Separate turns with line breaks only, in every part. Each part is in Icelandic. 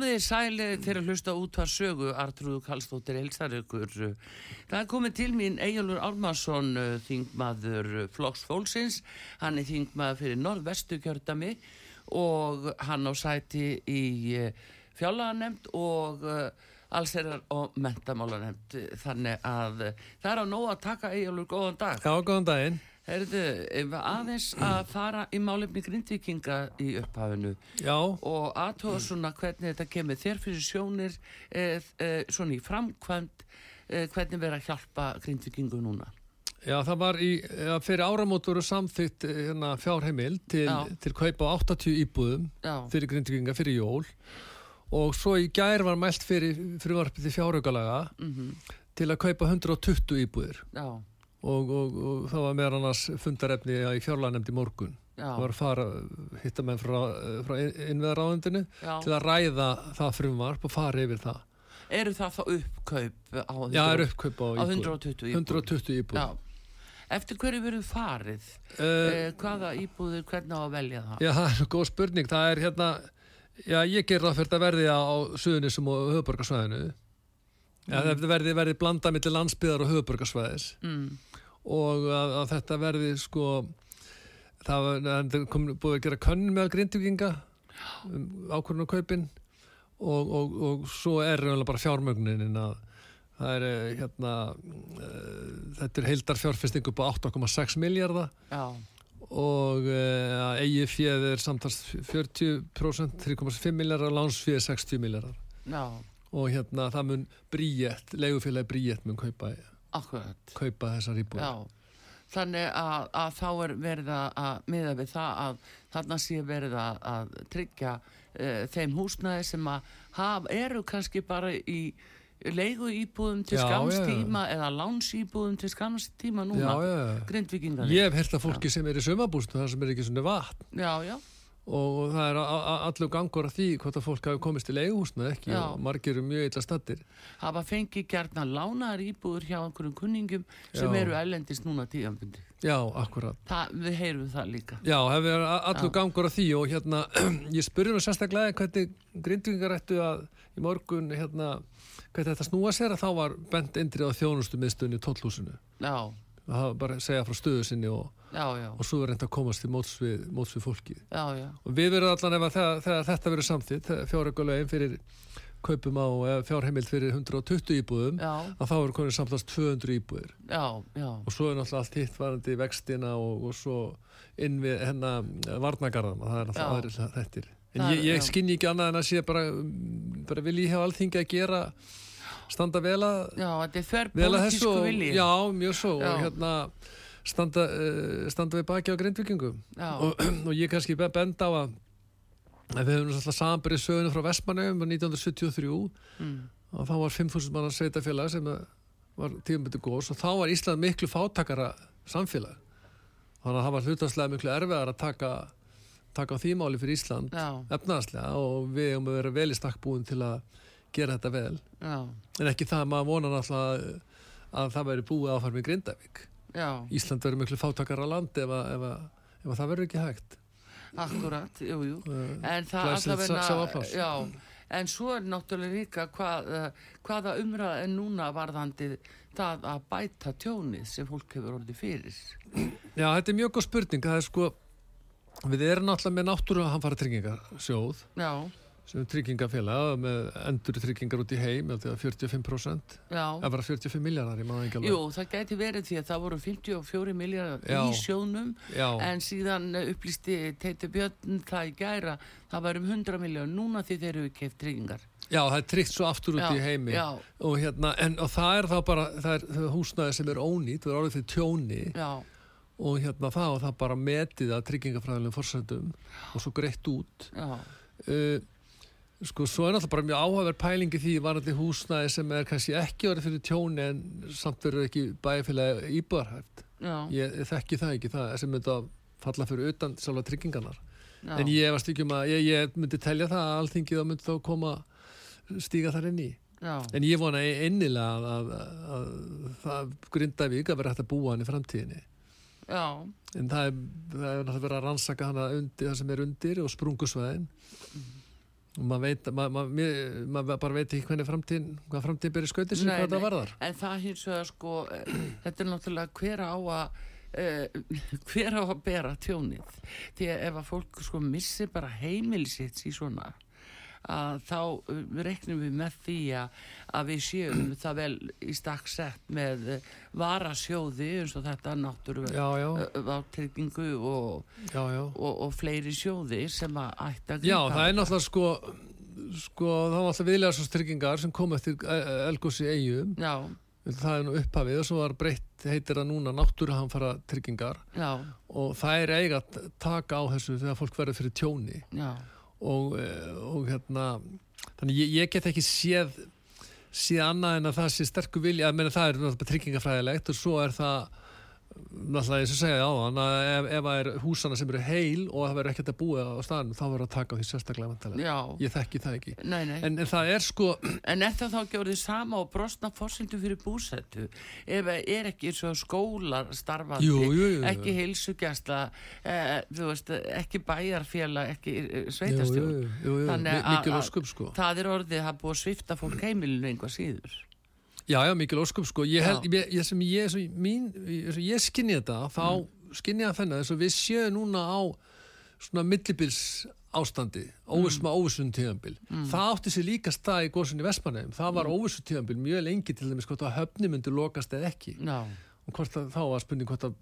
Komið þið sæli fyrir að hlusta út hvað sögu Artrúðu Kallstóttir elsar ykkur. Það er komið til mín Egilur Ármarsson, þingmaður Flóks Fólksins. Hann er þingmaður fyrir norðvestu kjördami og hann á sæti í fjárlaganemnd og allsherjar og mentamálanemnd. Þannig að það er á nóg að taka Egilur góðan dag.
Já, góðan daginn.
Herðu, aðeins að fara í málefni grindvikinga í upphafinu
Já.
og aðtóða svona hvernig þetta kemur þér fyrir sjónir eh, eh, svona í framkvæmt eh, hvernig verður að hjálpa grindvikingu núna
Já, það var í, fyrir áramót voru samþygt hérna, fjárheimil til, til kaupa 80 íbúðum
Já.
fyrir grindvikinga fyrir jól og svo í gær var mælt fyrir frumvarpið fjárhaugalaga
mm -hmm.
til að kaupa 120 íbúðir
Já
Og, og, og það var meðan annars fundarefni í fjárlæðanemndi morgun.
Já.
það var fara hitta menn frá, frá innveðaráðundinu til að ræða það frumvarp og fara yfir það.
Eru það þá uppkaup á,
Já, er uppkaup á,
á 120 íbúð
120 íbúð
eftir hverju verður farið? Uh, hvaða íbúður, hvernig á að velja það?
Já, það er góð spurning. Það er hérna, já ég ger það fyrir að verði á suðunisum og höfuborgarsvæðinu mm. ja, það verði, verði blanda millir landsbyðar og höfuborgarsvæðis
mm
og að, að þetta verði sko það var komið búið að gera könn með grindvíkinga um, ákvörðun og kaupin og, og, og svo er bara fjármögnin að það er eh, hérna uh, þetta er heildar fjárfesting upp á 8,6 miljardar og uh, eigi fjöð er samtals 40% 3,5 miljardar og lánsfjöð 60 miljardar og hérna það mun bríett, legufélagi bríett mun kaupa
Akkurat.
kaupa þessar íbúið.
Já, þannig að, að þá er verið að miða við það að þarna sé verið að, að tryggja uh, þeim húsnæði sem að haf, eru kannski bara í leigu íbúðum til skamstíma eða lánsýbúðum til skamstíma núna, grindvikingar.
Ég hef hert að fólki já. sem er í sömabústu þar sem er ekki svona vatn.
Já, já
og það er allur gangur að því hvort að fólk hafi komist til eigahúsna ekki. Já. og margir eru mjög illa stattir
hafa fengið gertna lánaðar íbúður hjá einhverjum kunningum sem Já. eru ellendist núna tíðanbundi
Já, akkurat.
Það, Við heyrum það líka.
Já, hefur allur gangur að því og hérna ég spurði nú sérstaklega hvernig grindvingar ættu að í morgun hérna, hvernig þetta snúa sér að þá var bent indrið á þjónustu miðstunni í tóllhúsinu
Já
það bara segja frá stöðu sinni og,
já, já.
og svo er reynd að komast í móts við, móts við fólki
já,
og við verðum allan ef það, þegar þetta verður samþitt fjárhækulegin fyrir kaupum á fjárheimild fyrir 120 íbúðum að þá er konið samtast 200 íbúðir. Og svo er náttúrulega allt hitt varandi vextina og, og svo inn við hennar varnagarðan það er alltaf aðri þettir en ég, ég skinn ekki annað en að sé bara, bara vil ég hafa allþingi að gera standa vel að
Já, þetta er þverr politísku vilji.
Já, mjög svo já. og hérna standa, uh, standa við baki á grindvikingu og, og ég kannski benda á að við hefum alltaf samanbyrðið sögunu frá Vestmannum 1973 mm. og þá var 5.000 mannar sveitafélag sem var tíumbyttu góðs og þá var Ísland miklu fátakara samfélag. Þannig að það var hlutanslega miklu erfiðar að taka taka á þýmáli fyrir Ísland efnaðslega og við hefum verið vel í stakkbúin til að gera þetta vel.
Já.
en ekki það að maður vonar alltaf að það veri búið áfarm í Grindavík.
Já.
Ísland verður miklu fátakara land ef, að, ef, að, ef að það verður ekki hægt.
Akkurat, jú, jú.
Eh,
en það já, en svo er náttúrulega líka hvað, eh, hvaða umræða er núna varðandi það að bæta tjónið sem fólk hefur orðið fyrir?
Já, þetta er mjög góð spurning. Það er sko, við erum náttúrulega með náttúru að hann fara tryggingasjóð
já,
sem tryggingafélag með endur tryggingar út í heim, eða 45%,
já.
Eða bara 45 miljardar.
Jú, það gæti verið því að það voru 54 miljardar í sjónum
Já.
en síðan upplýsti Teiti Björn það í gæra það var um 100 miljardar núna því þeir eru keift tryggingar.
Já, það er tryggt svo aftur út
Já,
í heimi og, hérna, en, og það er þá bara það er, það er húsnæði sem er ónýtt, það er orðið fyrir tjóni.
Já,
og hérna það og það bara metið að tryggingafræðilegum forsendum og svo greitt út.
Já,
uh, sko svo er náttúrulega bara mjög áhugaverð pælingi því varandi húsnæði sem er kannski ekki orðið fyrir tjóni en samt verður ekki bæfélagi íbúðarhæft. Ég, ég þekki það ekki það sem myndi að falla fyrir utan sjálfa tryggingarnar.
Já.
en ég varst ekki um að ég, ég myndi telja það að alþingið þá myndi þá koma stíga þar inn í.
Já,
En ég vona innilega að, að, að Grindavík að vera hægt að búa hann í framtíðinni.
já,
En það er, það er náttúrulega verið að rannsaka hana undir, það sem er undir og sprungusvæðin. Og maður veit, maður, maður, maður bara veit ekki hvernig framtíðin, hvað framtíðin byrja skautið
Nei,
hvað það varðar.
en það hins vegar sko þetta er náttúrulega hver á að uh, hver á að bera tjónið því að ef að fólk sko missi bara heimilisitt í svona að þá uh, reiknum við með því að, að við séum það vel í stakk sett með uh, varasjóði eins og þetta náttúru
Já, já,
vátryggingu og,
já, já.
og, og fleiri sjóði sem að ætti að
Já,
grípa
það er náttúrulega sko, sko, það var alltaf viðlega svo stryggingar sem kom eftir Elgósi eigum.
Já,
Það er nú upphafið og svo var breytt, heitir það núna náttúruhamfara tryggingar.
já,
og það er eiga að taka á þessu þegar fólk verður fyrir tjóni
já,
og, eh, og hérna þannig ég, ég get ekki séð séð annað en að það sé sterkur vilja að menna það er tryggingafræðilegt og svo er það náttúrulega eins og segja á þann að ef, ef það er húsana sem eru heil og það verður ekkert að búa á staðinu þá verður að taka á því sérstaklega vantilega ég þekki það ekki.
Nei, nei.
En, en það er sko
En er það þá ekki orðið sama og brostna fórsendu fyrir búsettu? Ef það er ekki eins og skólar starfandi,
Jú, jú, jú,
ekki heilsugjastla, eh, þú veist, ekki bæjarfélag, ekki eh,
jú,
Þannig að- að-
óskum sko.
Það er orðið að búið að svifta fólk heimilinu einhvað síður.
Já, já, mikil óskum sko. Ég held, ég, ég, sem ég, sem mín, ég, skinni þetta, þá mm. skinni ég að þennan þess að við séum núna á svona millibils ástandi, óvissma mm. óvissun tíðanbil. Það átti sér líka stað í góðsynni Vestmanheim. Það var mm. óvissun tíðanbil mjög lengi til dæmis hvort að höfni myndi lokast eða ekki.
Já,
Og hvort að, þá var spurning hvort að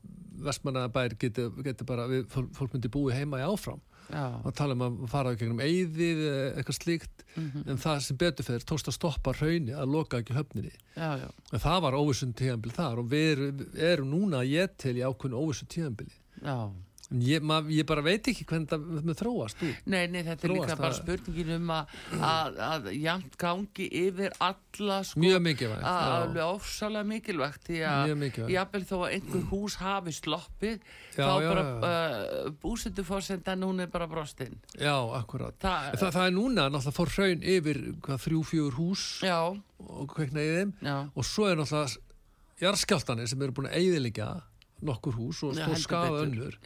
Vestmanheim geti, geti bara, við, fólk, fólk myndi búi heima í áfram.
Já,
Og tala um að fara gegnum eyðið eitthvað slíkt. En það sem betur fyrir tókst að stoppa hrauni að loka ekki höfninni.
já, já,
En það var óvissum tíðanbíl þar og við erum, núna að ég til í ákveðinu óvissum tíðanbíli.
já.
Ég, mað, ég bara veit ekki hvernig það með þróast út.
Nei, nei, þetta er
Þróast
líka bara spurningin um að, jæmt gangi yfir alla sko.
Mjög mikilvægt.
alveg ofsalega mikilvægt því að jafnvel þó að einhver hús hafi sloppið
Já,
þá
já,
bara uh, búsetufórsendan hún er bara brostinn
Já, akkurat.
Þa,
Það, það er núna náttúrulega fór hraun yfir hvað, þrjú, fjögur hús
já,
og kveikna í þeim og svo er náttúrulega jarðskjáltanir sem eru búin að eyðilegja nokkur hús og stór skafa önnur.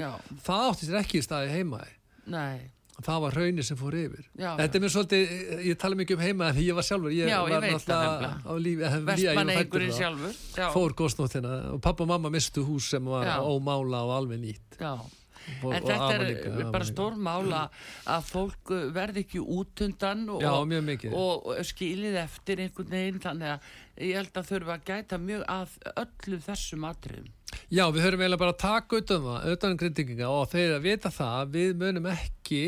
Það átti sér ekki í staði heima.
nei
Það var hraunir sem fór yfir.
Já,
Þetta er mér svolítið, ég tala mikið um heima því ég var sjálfur. Ég
Já,
var náttúrulega á lífi.
vestmann
þá.
sjálfur já,
fór góðsnóttina og pappa og mamma mistu hús sem var ómála og alveg nýtt
já.
og,
en þetta er
líka,
bara stór mála að fólk uh, verði ekki út undan og, og, og skilið eftir einhvern veginn þannig að ég held að þurfa að gæta mjög að öllu þessum atriðum
Já, við höfum eiginlega bara að taka utan það utan grindinginga og þeir að vita það að við munum ekki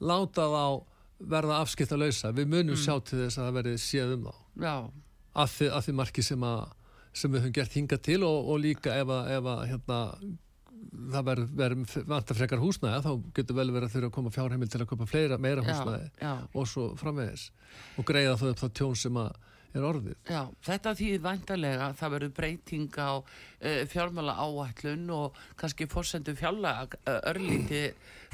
láta þá verða afskipta lausa við munum
Mm.
sjá til þess að það verði séð um þá.
Já,
að því, að því marki sem, að, sem við höfum gert hinga til og, og líka ef að, ef að hérna, það verður verð, vantar frekar húsnæði þá getur vel verið að þurfa að koma fjárheimil til að köpa fleira, meira
já,
húsnæði
já,
og svo framvegis. Og greiða þau upp það tjón sem að er orðið
já þetta þýðir væntalega að það verður breyting á uh, fjármála áætlun og kannski fórsendu fjárlega uh, örlíti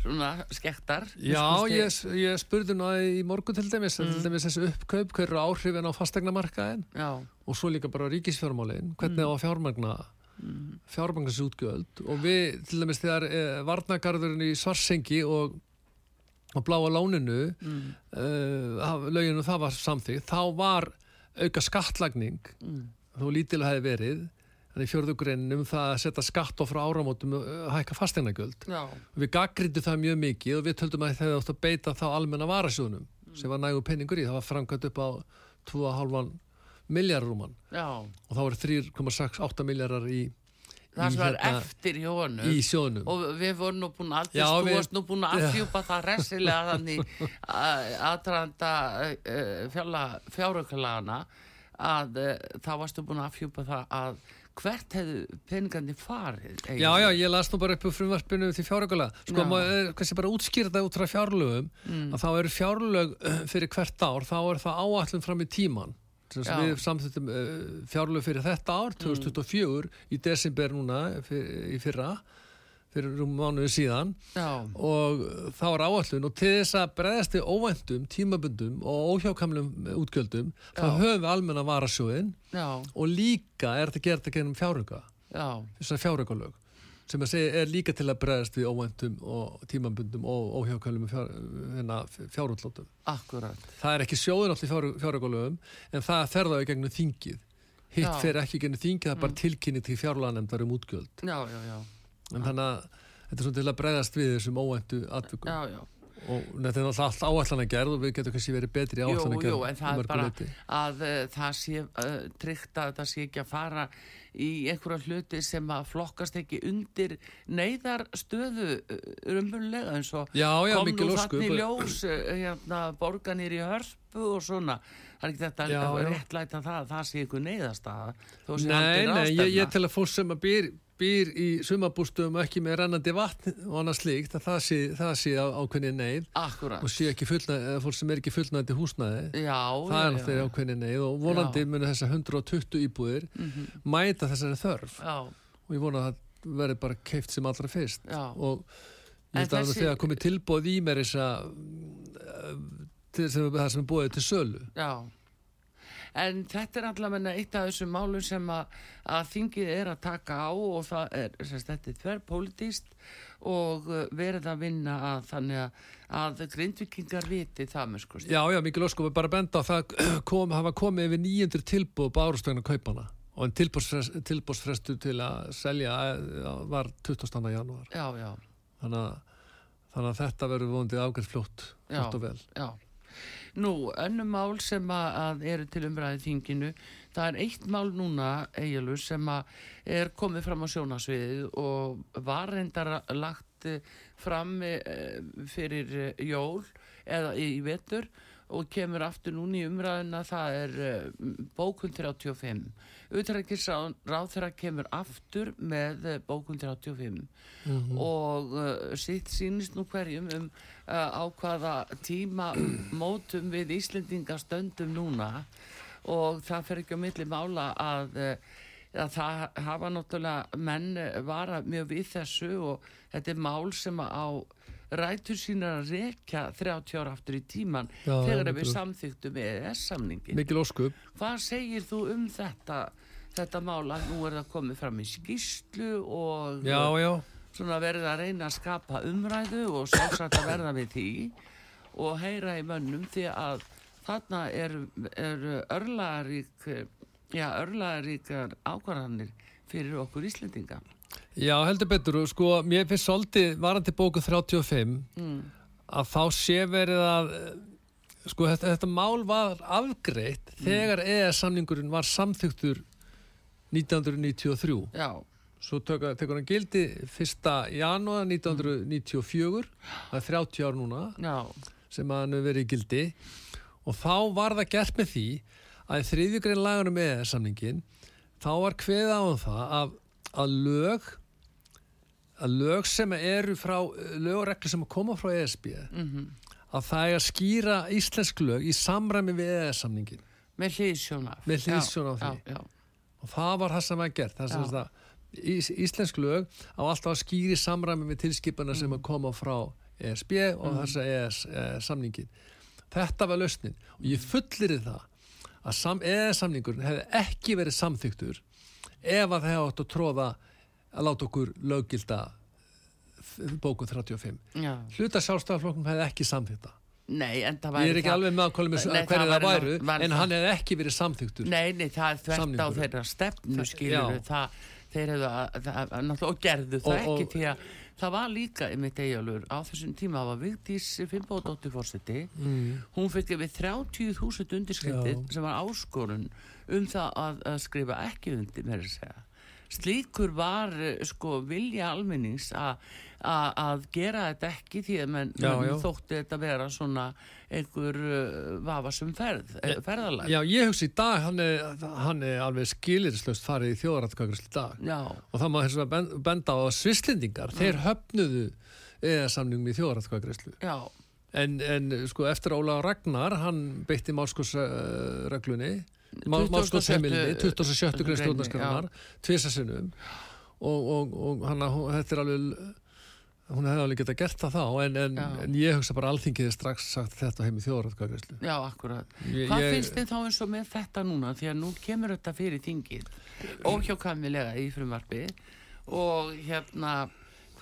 svona skektar
Já, ég, ég spurði nú að í morgun til dæmis,
Mm.
til dæmis þessi uppkaup, hver eru áhrifin á fastegnamarkaðin
já,
og svo líka bara ríkisfjármálin, hvernig á að fjármagna
Mm.
fjárbangarsútgjöld og við, til dæmis þegar eh, varnagarðurinn í Svarsengi og, og bláa láninu
Mm.
uh, löginu það var samþýgt þá var auka skattlagning
Mm.
þó lítil hefði verið þannig fjörðugreininum það að setja skatt á frá áramótum að hækka fastegnagjöld
Já,
við gaggrindu það mjög mikið og við töldum að það átt að beita þá almenna varasjónum sem var nægu penningur í, það var framkvæmt upp á 2,5 miljardrúman og þá var 3,68 miljardar í,
Það sem var
hérna,
eftir í honum. Og við vorum nú búin að,
Já, við-
nú búin að afhjúpa það resilega þannig aðdraðanda uh, fjáraukalagana að uh, þá varstu búin að afhjúpa það að hvert hefðu peningandi farið?
Já, já, ég las nú bara upp úr frumvarpinu til fjárökulega. Sko, maður, kannski bara útskýra það út frá fjárlögum,
Mm.
að þá eru fjárlög eh, fyrir hvert ár, þá er það áallum fram í tíman. Þess að við samþýttum uh, fjárlög fyrir þetta ár, 2024, í desember núna, fyr, í fyrra, fyrir rúm mánuði síðan,
Já,
og þá er áallun og til þess að breðast við óvæntum, tímabundum og óhjákamlum útgjöldum, þá
Já.
höfum við almenna varasjóðin
já,
og líka er þetta gert að gera um fjáröka
já,
þessar fjáraukalög sem að segja er líka til að bregðast við óvæntum og tímambundum og óhjákvæmum fjár, hérna,
akkurat.
Það er ekki sjóðun allir fjár, fjáraukalögum en það fer það í gegnum þingið. Hitt
Já.
fer ekki gegnum þingið, það er bara tilkynni til fjárlanemdar um útgjöld.
Já, já, já,
En þannig að þetta er svona til að bregðast við þessum óvæntu atvikum.
já, já.
Og þetta er náttúrulega allt áallan að gerð og við getum kannski verið betri áallan að gerð.
en það er bara að uh, það sé uh, tryggt að það sé ekki að fara í einhverja hluti sem að flokkast ekki undir neyðar stöðu rumbulega eins og
Já, já,
kom nú þannig ljós uh, hérna, borganir í hörpu og svona. Það er ekki þetta
Já,
að réttlæta það að það sé neyðastaða þó sé
Nei, nei, ég, ég tel að fólk sem að býr, býr í sumabústum ekki með rennandi vatn og annað slíkt, að það sé, það sé á, ákveðni neyð.
Akkurat,
og sé ekki fullnæði, fólk sem er ekki fullnæði húsnæði,
já,
það
já,
er náttúrulega ákveðni neyð og vonandi munu þessar 120 íbúðir
Mhm.
mæta þessari þörf.
Já,
og ég vona að það verði bara keift sem allra fyrst. Og ég held að
þessi-
þegar komið tilbúð í mér þess að það sem er búið til sölu.
Já En þetta er allavega eitt af þessum málum sem að, að þingið er að taka á og það er, semst, þetta er þverrpolítist og uh, verið að vinna að þannig að, að grindvikingar viti það með sko.
Já, já, mikil óskum, við bara benda á það kom, hafa komið yfir 900 tilbúð bárustögnu kaupana og en tilbúðsfrestu til að selja eh, var 20. janúar
Já, já,
þannig að, þannig að þetta verður vonandi afgært fljótt,
Já.
fljótt og vel
já. Nú, önnum mál sem að, eru til umræði þinginu, það er eitt mál núna, Egilur, sem að er komið fram á sjónasviðið og var reyndar lagt eh, fram eh, fyrir eh, jól eða í vetur og kemur aftur núna í umræðina, það er bókun 35. Utrækis ráð þeirra kemur aftur með eh, bókun 35 og uh, sitt sýnist nú hverjum um uh, á hvaða tíma mótum við Íslendinga stöndum núna. Og það fer ekki á milli mála að, að það hafa náttúrulega menn vara mjög við þessu. Og þetta er mál sem á rætur sínar að rekja 30 ára aftur í tíman
Já,
þegar við samþyktum EES-samningin.
Mikil óskup,
Hvað segir þú um þetta, þetta mál að nú er það komið fram í skýslu og
já, já.
svona verið að reyna að skapa umræðu og sjálfsagt að verða við því og heyra í mönnum því að þarna er, er örlaðarík já, örlaðaríkar ákvarðanir fyrir okkur Íslendinga.
Já, heldur betur, sko, mér finnst svolítið varandi bóku 35
mm.
að þá sé verið að eh, sko, þetta, þetta mál var afgreitt þegar EES-samningurinn var samþyktur 1993
Já,
Svo tekur, tekur hann gildi 1. janúar 1994, það er 30 ár núna
já,
sem hann hefur verið í gildi. Og þá var það gert með því að í þriðjugrein lagunum með samningin þá var kveða á um það að, að lög að lög sem eru frá lög og reglur sem koma frá ESB
mm
að það er að skýra íslensk lög í samræmi við EES-samningin
með hlýðsjón af
Með hliðsjón af því.
Já, já,
og það var það sem var gert. Það sem að ís, íslensk lög á alltaf að skýri samræmi við tilskipana sem að koma frá ESB og
Mm.
þessa ES e, samningin þetta var lausnin. Og ég fullir það að sam, ES samningurinn hefði ekki verið samþyktur ef að það hefði átt að tróða að láta okkur löggilda bóku 35
Já.
hluta sjálfstæðarflokkum hefði ekki samþýtta
Nei, en það væri
ég er ekki
það-
alveg með að koma með hverju það
væri
væru
væri
en
það-
hann hefði ekki verið samþyktur
Nei, nei, það er þvert á þeirra stefnu skilur
Já.
það, þeir hefðu að, náttúrulega og gerðu það
Og- og-
ekki því að það var líka einmitt eigjálfur á þessum tíma það var Vigdís Finnbóðdóttir fórseti
mm.
hún fekk við 30.000 undirskriftir sem var áskorun um það að, að skrifa ekki undir með að segja slíkur var eh, sko vilja almennings að gera þetta ekki því að menn,
Já,
menn
já.
þótti þetta vera svona einhver uh, vafasum ferð, eh, ferðalag.
Já, ég hugsi í dag, hann er, hann er alveg skilirislaust farið í þjóðaratkvækast í dag.
Já,
og það má þess að ben- benda á svislendingar, þeir höfnuðu eða samningum í þjóðaratkvækastlu
já,
en, en sko eftir Óla Ragnar, hann beitti málskosreglunni
27.
málskosheimilni 27. grein stjórnarskránar tvisasinnum og, og, og hún, þetta er alveg hún hefði alveg getað gert það þá en, en, en ég hugsa bara alþingiði strax sagt þetta heim í þjóðaratkvækastlu
já, akkurat.
Ég-
Hvað
ég-
finnst þið þá eins og með þetta núna? Því að nú kemur þetta fyrir þingið óhjákamilega í frumvarpi og hérna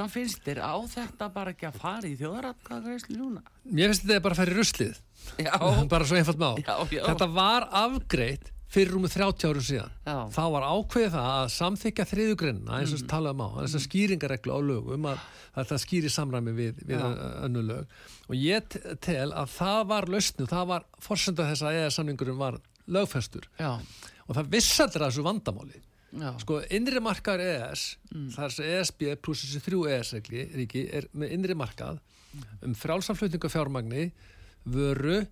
hvað finnst þér? Á þetta bara ekki að fara í þjóðaratkvæðagreyslu núna?
Mér finnst þetta bara að fara í ruslið.
Já,
bara svo einfalt má
já, já.
Þetta var afgreitt fyrir rúmið 30 árum síðan.
Já.
þá var ákveðið það að samþykja þriðugrinna eins og mm. talaðum á, þess að skýringareglu á lögum að, að það skýri samræmi við, við önnu lög. Og ég tel að það var lausnu, það var forsenda þess að eða samningurinn var lögfestur.
Já,
og það vissaldir að þessu vandamáli
já,
sko innri markaður EES það er þessi ESB pluss þessi þrjú EES-regli ríki er með innri markað um frjálsamflutningu fjármagni vöru,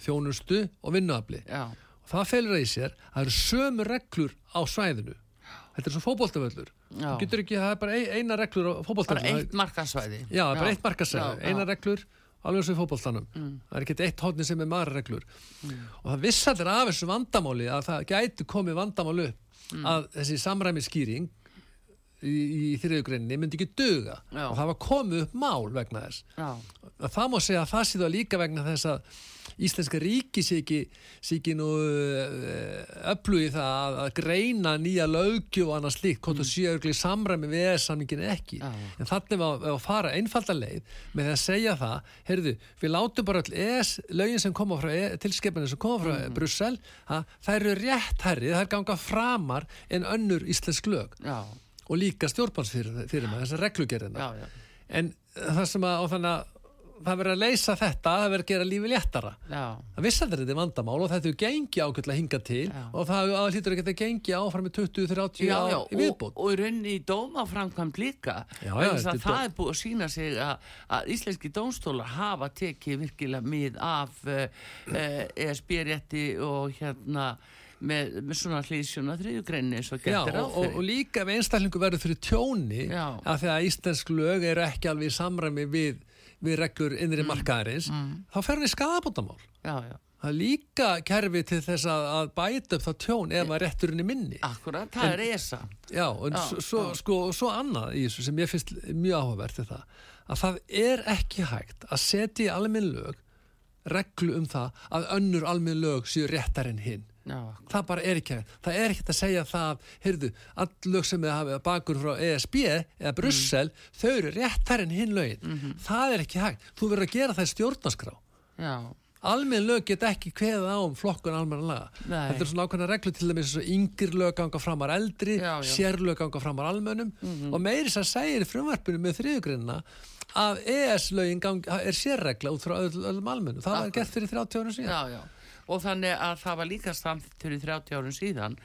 þjónustu og vinnuafli.
Já,
og það felur í sér að það eru sömu reglur á svæðinu. Þetta er svo fótboltavöllur.
Já.
þú getur ekki, það er bara ein, eina reglur á
Bara
fótboltavöllur
eitt markasvæði
já, er bara eitt markasæði,
já, já.
eina reglur alveg og í fótboltanum. Það er ekki eitt hóðni sem er maður reglur og það vissallir af þessu vandamáli að það gæti komið vandamál upp að þessi samræmi skýring í, í þriðugreininni myndi ekki duga
Já.
og það var komið upp mál vegna þess
Já,
að það má segja að það sé það líka vegna þess að Íslenska ríki sé ekki, sé ekki nú öflugi það að, að greina nýja lögju og annað slíkt, hvort þú mm. séu örugglega í samræmi við ES-samningin ekki.
Já.
En þannig að, að fara einfalda leið með að segja það, heyrðu, við látum bara all ES-lögin sem koma frá, e, tilskipanir sem koma frá mm. Brussel, það eru rétt herri, það er ganga framar en önnur íslensk lög
já,
og líka stjórnbálsfyrir fyrir með þessar reglugerðina. En það sem að, og það verður að leysa þetta, það verður að gera lífi léttara.
já,
Það vissaldir þetta er vandamál og þetta er gengi ákveðlega hinga til
Já.
og það að hlýtur ekki að gengi áfram með 20-30
já,
ár
já,
í
og,
viðbót.
og í rauninni í dómaframkvæmt líka
Já, já,
vegna þess
þetta
að
er
það er búið að sína sig að, að íslenski dómstólar hafa tekið virkilega mið af uh, uh, ESB-rétti og hérna með, með svona hlýðsjóna þriðjugreinni svo
Já,
getur
og, og, og líka ef einstaklingu verður fyrir tjóni
Já.
að því að íslensk lög eru ekki alveg í samræmi við, við reglur innri markaðarins, þá fer hann í skadabótamál.
já, já,
Það er líka kerfi til þess að, að bæta upp það tjón ef að rétturinn er minni.
akkurat, það er ESA
Já, en
Já,
svo, sko, svo annað í þessu sem ég finnst mjög áhugavert er það að það er ekki hægt að setja í almenn lög reglu um það að önnur almenn lög séu réttar en hinn.
Já,
Það bara er ekki hægt. Það er ekki hægt að segja það, heyrðu, all lög sem við hafa bakur frá ESB eða Brussel, þau eru réttar en hinn lögin. Það er ekki hægt. Þú verður að gera það í stjórnarskrá.
já,
Almenn lög get ekki kveðið á um flokkun almenna laga.
Nei.
Þetta er svona ákveðna reglu til dæmis yngir lög ganga framar eldri, sérlög ganga framar almennum og meiri sem segir í frumvarpinu með þriðugrinna að ES-lögin gang, er sérregla út frá öll- öllum almennum. Það var gert fyrir 30 árum síðan.
já, já og þannig að það var líka samþýtt fyrir 30 árum síðan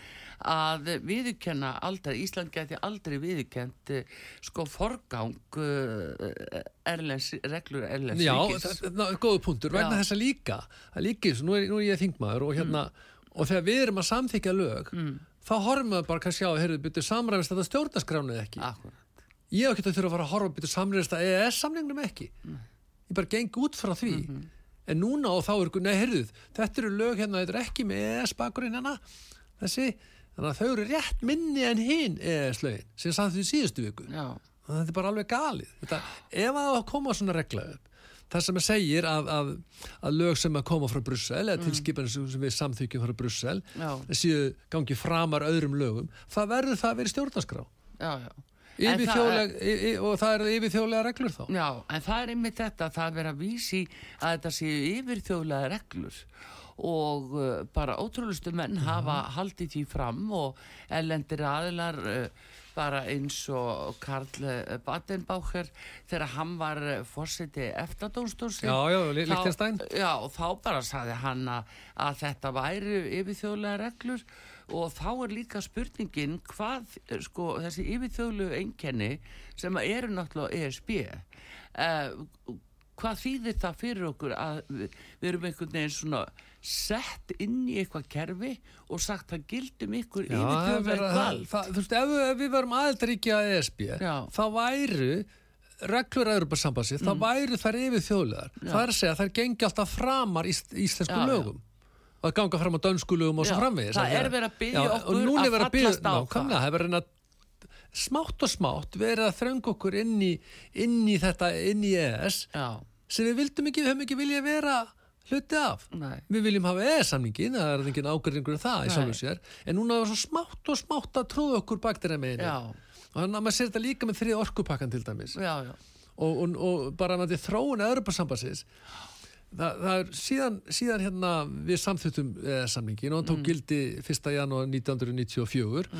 að viðurkenna aldrei, Ísland geti aldrei viðurkent eh, sko forgang uh, erlens, reglur erlens
Já, það það er góðu punktur, vegna þess að líka, það er líka, eins og nú er, nú er ég þingmaður og hérna, og þegar við erum að samþykja lög, þá horfum við bara kannski á, heyrðu, byrju samræmist þetta stjórnarskránuð ekki.
Akkurat,
Ég hef ekki að þurfa að fara að horfa byrju samræmist að EES-samningnum ekki. Ég bara geng út frá því. En núna og þá er, nei, heyrðu, þetta eru lög hérna, þetta er ekki með EES-bakurinn hérna, þessi, þannig að þau eru rétt minni en hinn EES-lögin, sem samt því síðustu viku.
já,
þetta er bara alveg galið. Þetta, ef að koma svona regla upp, það sem að segir að, að, að lög sem að koma frá Brussel eða tilskipanir sem sem við samþykjum frá Brussel séu gangi framar öðrum lögum það verður það að vera stjórnarskrá
já, já.
Og það eru yfirþjóðlega reglur þá?
Já, en það er einmitt þetta að það er verið að vísi að þetta séu yfirþjóðlega reglur. Og uh, bara ótrúlustu menn hafa haldið því fram og ellendir aðilar uh, bara eins og Karl uh, Badenbácher þegar hann var uh, fórseti eftadónstósi
Já, já, Li- Liechtenstein.
Já, og þá bara sagði hann að, að þetta væri yfirþjóðlega reglur og þá er líka spurningin hvað eh, sko, þessi yfirþjóðlegu einkenni sem eru náttúrulega ESB uh, hvað þýðir það fyrir okkur að við, við erum einhvern veginn svona sett inn í eitthvað kerfi og sagt að gildum ykkur
það að-
vald
það- Þú veist, ef, við- ef við verum aðeldaríkja að ESB
Já.
þá væru reglur að Europasambansi, þá væru þær yfir þjóðlegar.
Mm.
Það er að segja að þær gengi alltaf framar í íslensku
Já, já.
Að ganga fram á dönsku lögum og svo framvegis.
það
Að
er verið að
Já,
okkur að
biðja-
fallast á
nákvæmlega, það er verið að smátt og smátt verið að þrönga okkur inn í, inn í þetta, inn í ES
Já,
sem við vildum ekki, við höfum ekki vilja vera hluti af.
nei
Við viljum hafa ES-samningin, það er engin ágreiningur um það í sjálfum sér, en núna er svo smátt og smátt að trúða okkur bakterja meginu.
Já,
Og þannig að maður sér þetta líka með þrið orkupakkan til dæmis.
já, já
Og, og, og bara með því þróun Europasambassins, það, það er síðan, síðan hérna við samþuttum ES-samningin og hann tók gildi 1. janúar 1994,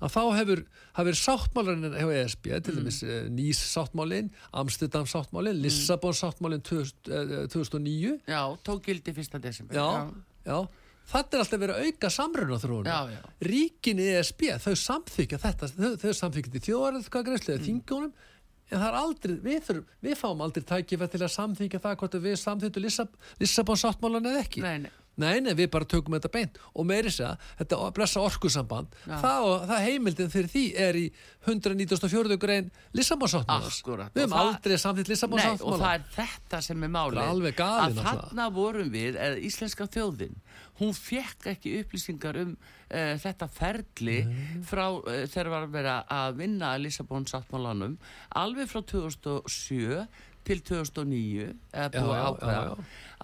að þá hefur, verið sáttmálarinn hjá ESB, til dæmis mm. Nýs sáttmálinn, Amsterdam sáttmálinn, Lissabon sáttmálinn 2000, eh, 2009,
Já, tók gildi 1. desember
já, já. Þetta er alltaf verið að auka samruna þróun.
Já, já.
Ríkin ESB, þau samþykja þetta, þau, þau samþykja þetta í þjóðarðkvæðgreyslu eða þingunum, en það er aldrei, við, þurfum, við fáum aldrei tækifæð til að samþykja það hvort við Lissab, Lissabon sáttmálan eða ekki.
Nei, nei.
Nei, nei, við bara tökum þetta beint og meiri segja, þetta blessa orkusamband
Já.
það, það heimildin fyrir því er í 194. grein Lissabon sáttmálans.
Akkúrat.
Við höfum aldrei Lissabon
Nei, og það er þetta sem er málið að þarna vorum við, eða íslenska þjóðin hún fekk ekki upplýsingar um uh, þetta ferli frá uh, þegar var að vinna að Lissabon sáttmálanum alveg frá 2007 til 2009 eða búið
já,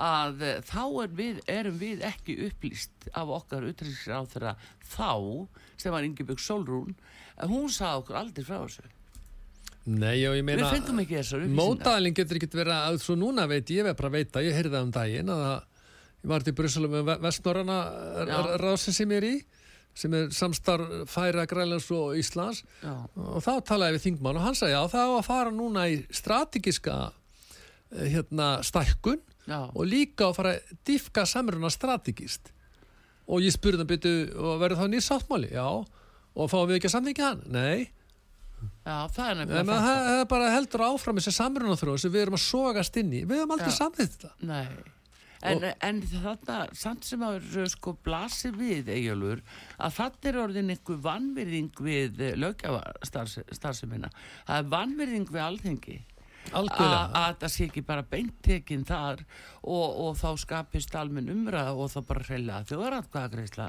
að uh, þá er við, erum við ekki upplýst af okkar utryggisráþara þá sem var Ingebjörg Solrún hún sagði okkur aldrei frá þessu.
Nei, já, ég meina Mótaðaling getur ekki verið að svo núna veit ég, bara að veita, ég heyrði það um daginn að ég var til Brussel með vestnorrana
Já.
rásin sem ég er í sem er samstarf færa Grænlands og Íslands
Já.
og þá talaði við Þingmann og hann sagði já það á að fara núna í strategiska eh, hérna stækkun
Já.
og líka að fara að dýfka samruna strategist og ég spurði hann byrju og verður það nýr sáttmáli? Já og fáum við ekki að samþykja hann? Nei
Já, það er
Nei, það, er bara heldur áfram þessi samrunaþróun sem við erum að sogast inn í. Við höfum aldrei samþýtt þetta.
Nei. En, en þarna, samt sem að sko blasir við, Eyjálfur, að þetta er orðin einhver vannvirðing við lögjafarstarfsemina. Það er vannvirðing við alþengi.
Algjörlega.
Að það sé ekki bara beintekinn þar og, og þá skapist almenn umræða og þá bara hrella þjóðaratkvæðagreisla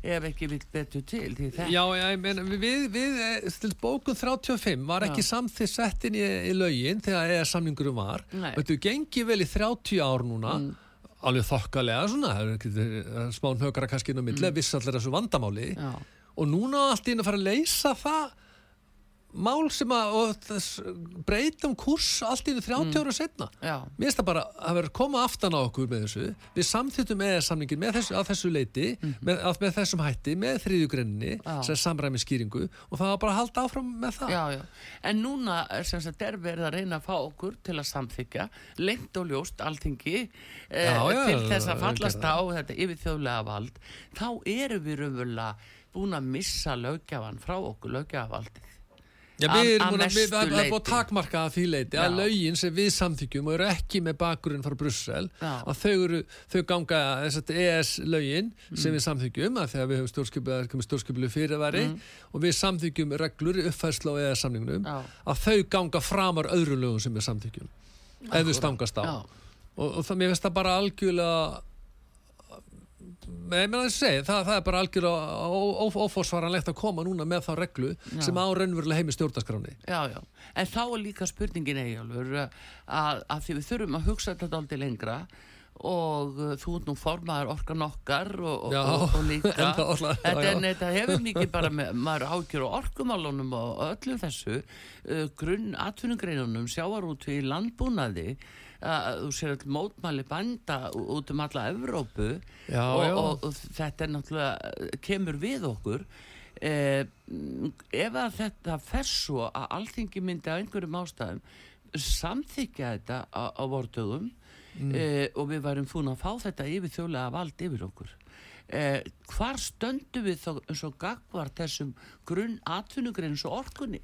ef ekki vill betur til.
Já, já, ég meina, við, við, eh, bókun 35 var ekki samþýtt sett inn í, í lögin þegar eða samningurum var.
Nei.
Þetta gengi vel í 30 ár núna, alveg þokkalega svona, það er það er smá högara kannski inn á milli, mm. viss allir þessu vandamáli.
Já.
Og núna allt í einu að fara að leysa það mál sem að breyta um kurs allt í einu 30 ára setna.
Já.
Mér finnst það bara að vera koma aftan á okkur með þessu. Við samþýttum EES-samningin með þessu, að þessu leiti, með, að, með þessum hætti, með þriðjugrenninni.
Já.
sem samræmi skýringu og það var bara að halda áfram með það.
Já, já. En núna er sem sagt er verið að reyna að fá okkur til að samþykja lengt og ljóst alþingi eh, til þess að fallast á þetta yfirþjóðlega vald. Þá erum við raunverulega búin að missa lögjafan frá okkur lögjafaldið.
Já,
Að-
við erum
að
búin að, er búin að
leyti.
takmarka að því leiti að
Já.
lögin sem við samþykjum og eru ekki með bakgrunn frá Brussel, að þau, eru, þau ganga að ES-lögin
Mm.
sem við samþykjum, að þegar við höfum stjórskipilu fyrirværi og við samþykjum reglur uppfærslu á ES-samningnum,
Mm.
Að þau ganga framar öðrum lögum sem við samþykjum, þau stangast á. Og, og það mér finnst það bara algjörlega að segja, það, það er bara algjörlega ófórsvaranlegt að koma núna með þá reglu
Já.
sem á raunverulega heimi stjórnaskráni.
Já, já, en þá er líka spurningin eigjálfur að, að því við þurfum að hugsa þetta aldrei lengra og uh, þú nú formaður orkan okkar og, og,
Já,
og, og líka
orla- já, já.
en þetta hefur mikið bara með, maður ágjör og orkumálunum og öllu þessu uh, grunn atvinnugreinunum sjávarútu í landbúnaði að þú sér all mótmæli bænda út um alla Evrópu
Já,
og,
já.
og, og þetta er náttúrulega kemur við okkur eh, ef að þetta fer svo að alþingi myndi af einhverjum ástæðum samþykja þetta á, á vortögum
Mm.
eh, og við værum fún að fá þetta yfir þjóðlega vald yfir okkur eh, hvar stöndum við þá eins og gagvar þessum grunn atvinnugrein eins og orkunni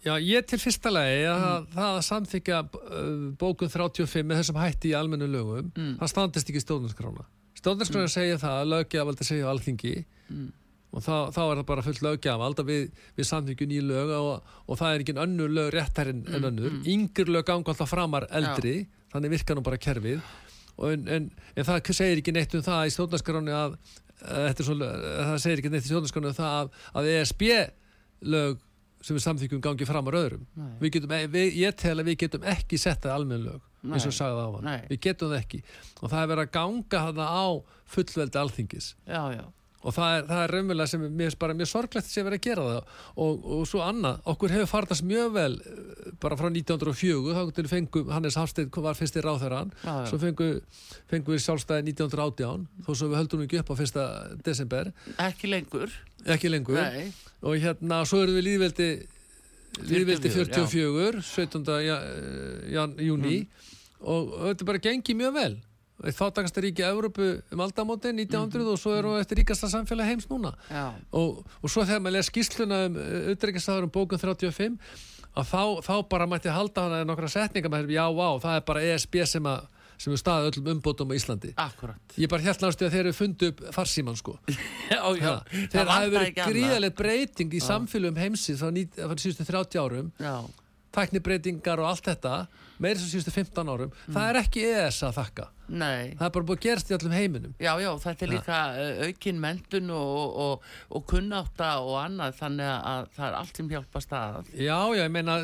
Já, ég til fyrsta lagi að það að samþykja uh, bókun 35 með þessum hætti í almennu lögum,
Mm.
það standist ekki stjórnarskrána. Stjórnarskrána segja það að löggjafald að segja alþingi
Mm.
og þá, þá er það bara fullt löggjafald að við, við samþykjum ný lög og, og það er ekki önnur lög réttar en, en önnur. Mm. Yngir lög ganga alltaf framar eldri, þannig virkar nú bara kerfið og en, en, en það segir ekki neitt um það í stjórnarskráni að, að, að svo, það segir ekki neitt í stjórnarskráni um það að, að ESB lög sem við samþykjum gangi fram á öðrum
Nei.
getum, e- við, ég tel að við getum ekki sett það almenn lög, eins og
Nei.
sagði á
Nei.
hann við getum það ekki og það er verið að ganga þarna á fullveldi alþingis
já, já,
og það er, það er raunverulega sem er mér, finnst bara mjög sorglegt sem verið að gera það. Og, og svo annað, okkur hefur farnast mjög vel eh, bara frá 1904 þá fengum, Hannes Hafstein var fyrstir ráþæran
já.
svo fengum, fengum við sjálfstæði 1918 þó svo við höldum ekki upp á 1. desember.
Ekki lengur.
Ekki lengur. Og hérna svo erum við líðveldi líðveldi
44,
44 17. Ja, jan, júni og, og þetta bara gengi mjög vel eitt fátakasta ríki Evrópu um aldamótin 1900 og svo erum við eftir ríkasta samfélag heims núna. Og, og svo þegar maður les skýrsluna um utreikastæður um bókun 35 að þá, þá bara mætti halda hana nokkra setningar með já, vá, það er bara ESB sem að sem er staðið öllum umbótum á Íslandi.
Akkurat.
Ég bara held náttúrulega að þeir eru fundu upp farsíman sko.
Já, já,
þeir hafi verið gríðarlega breyting í samfélagum heimsins frá, frá síðustu 30 árum.
Já,
tæknibreytingar og allt þetta meira sem síðustu 15 árum. Það er ekki ES að þakka
nei.
Það er bara búið að gerast í öllum heiminum.
Já, já, þetta er líka uh, aukin mentun og, og, og kunnáta og annað þannig að það er allt sem hjálpa stað.
já, já, ég meina